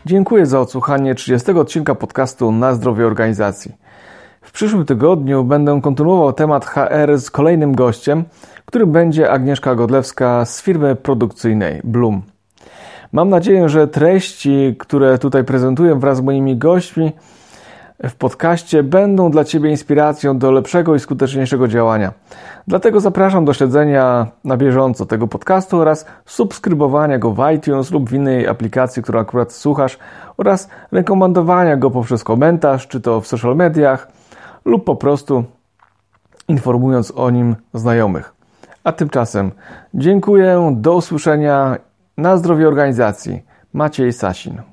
Dziękuję za odsłuchanie 30 odcinka podcastu Na zdrowie organizacji. W przyszłym tygodniu będę kontynuował temat HR z kolejnym gościem, którym będzie Agnieszka Godlewska z firmy produkcyjnej Bloom. Mam nadzieję, że treści, które tutaj prezentuję wraz z moimi gośćmi, w podcaście będą dla Ciebie inspiracją do lepszego i skuteczniejszego działania. Dlatego zapraszam do śledzenia na bieżąco tego podcastu oraz subskrybowania go w iTunes lub w innej aplikacji, którą akurat słuchasz oraz rekomendowania go poprzez komentarz, czy to w social mediach lub po prostu informując o nim znajomych. A tymczasem dziękuję, do usłyszenia na zdrowie organizacji. Maciej Sasin.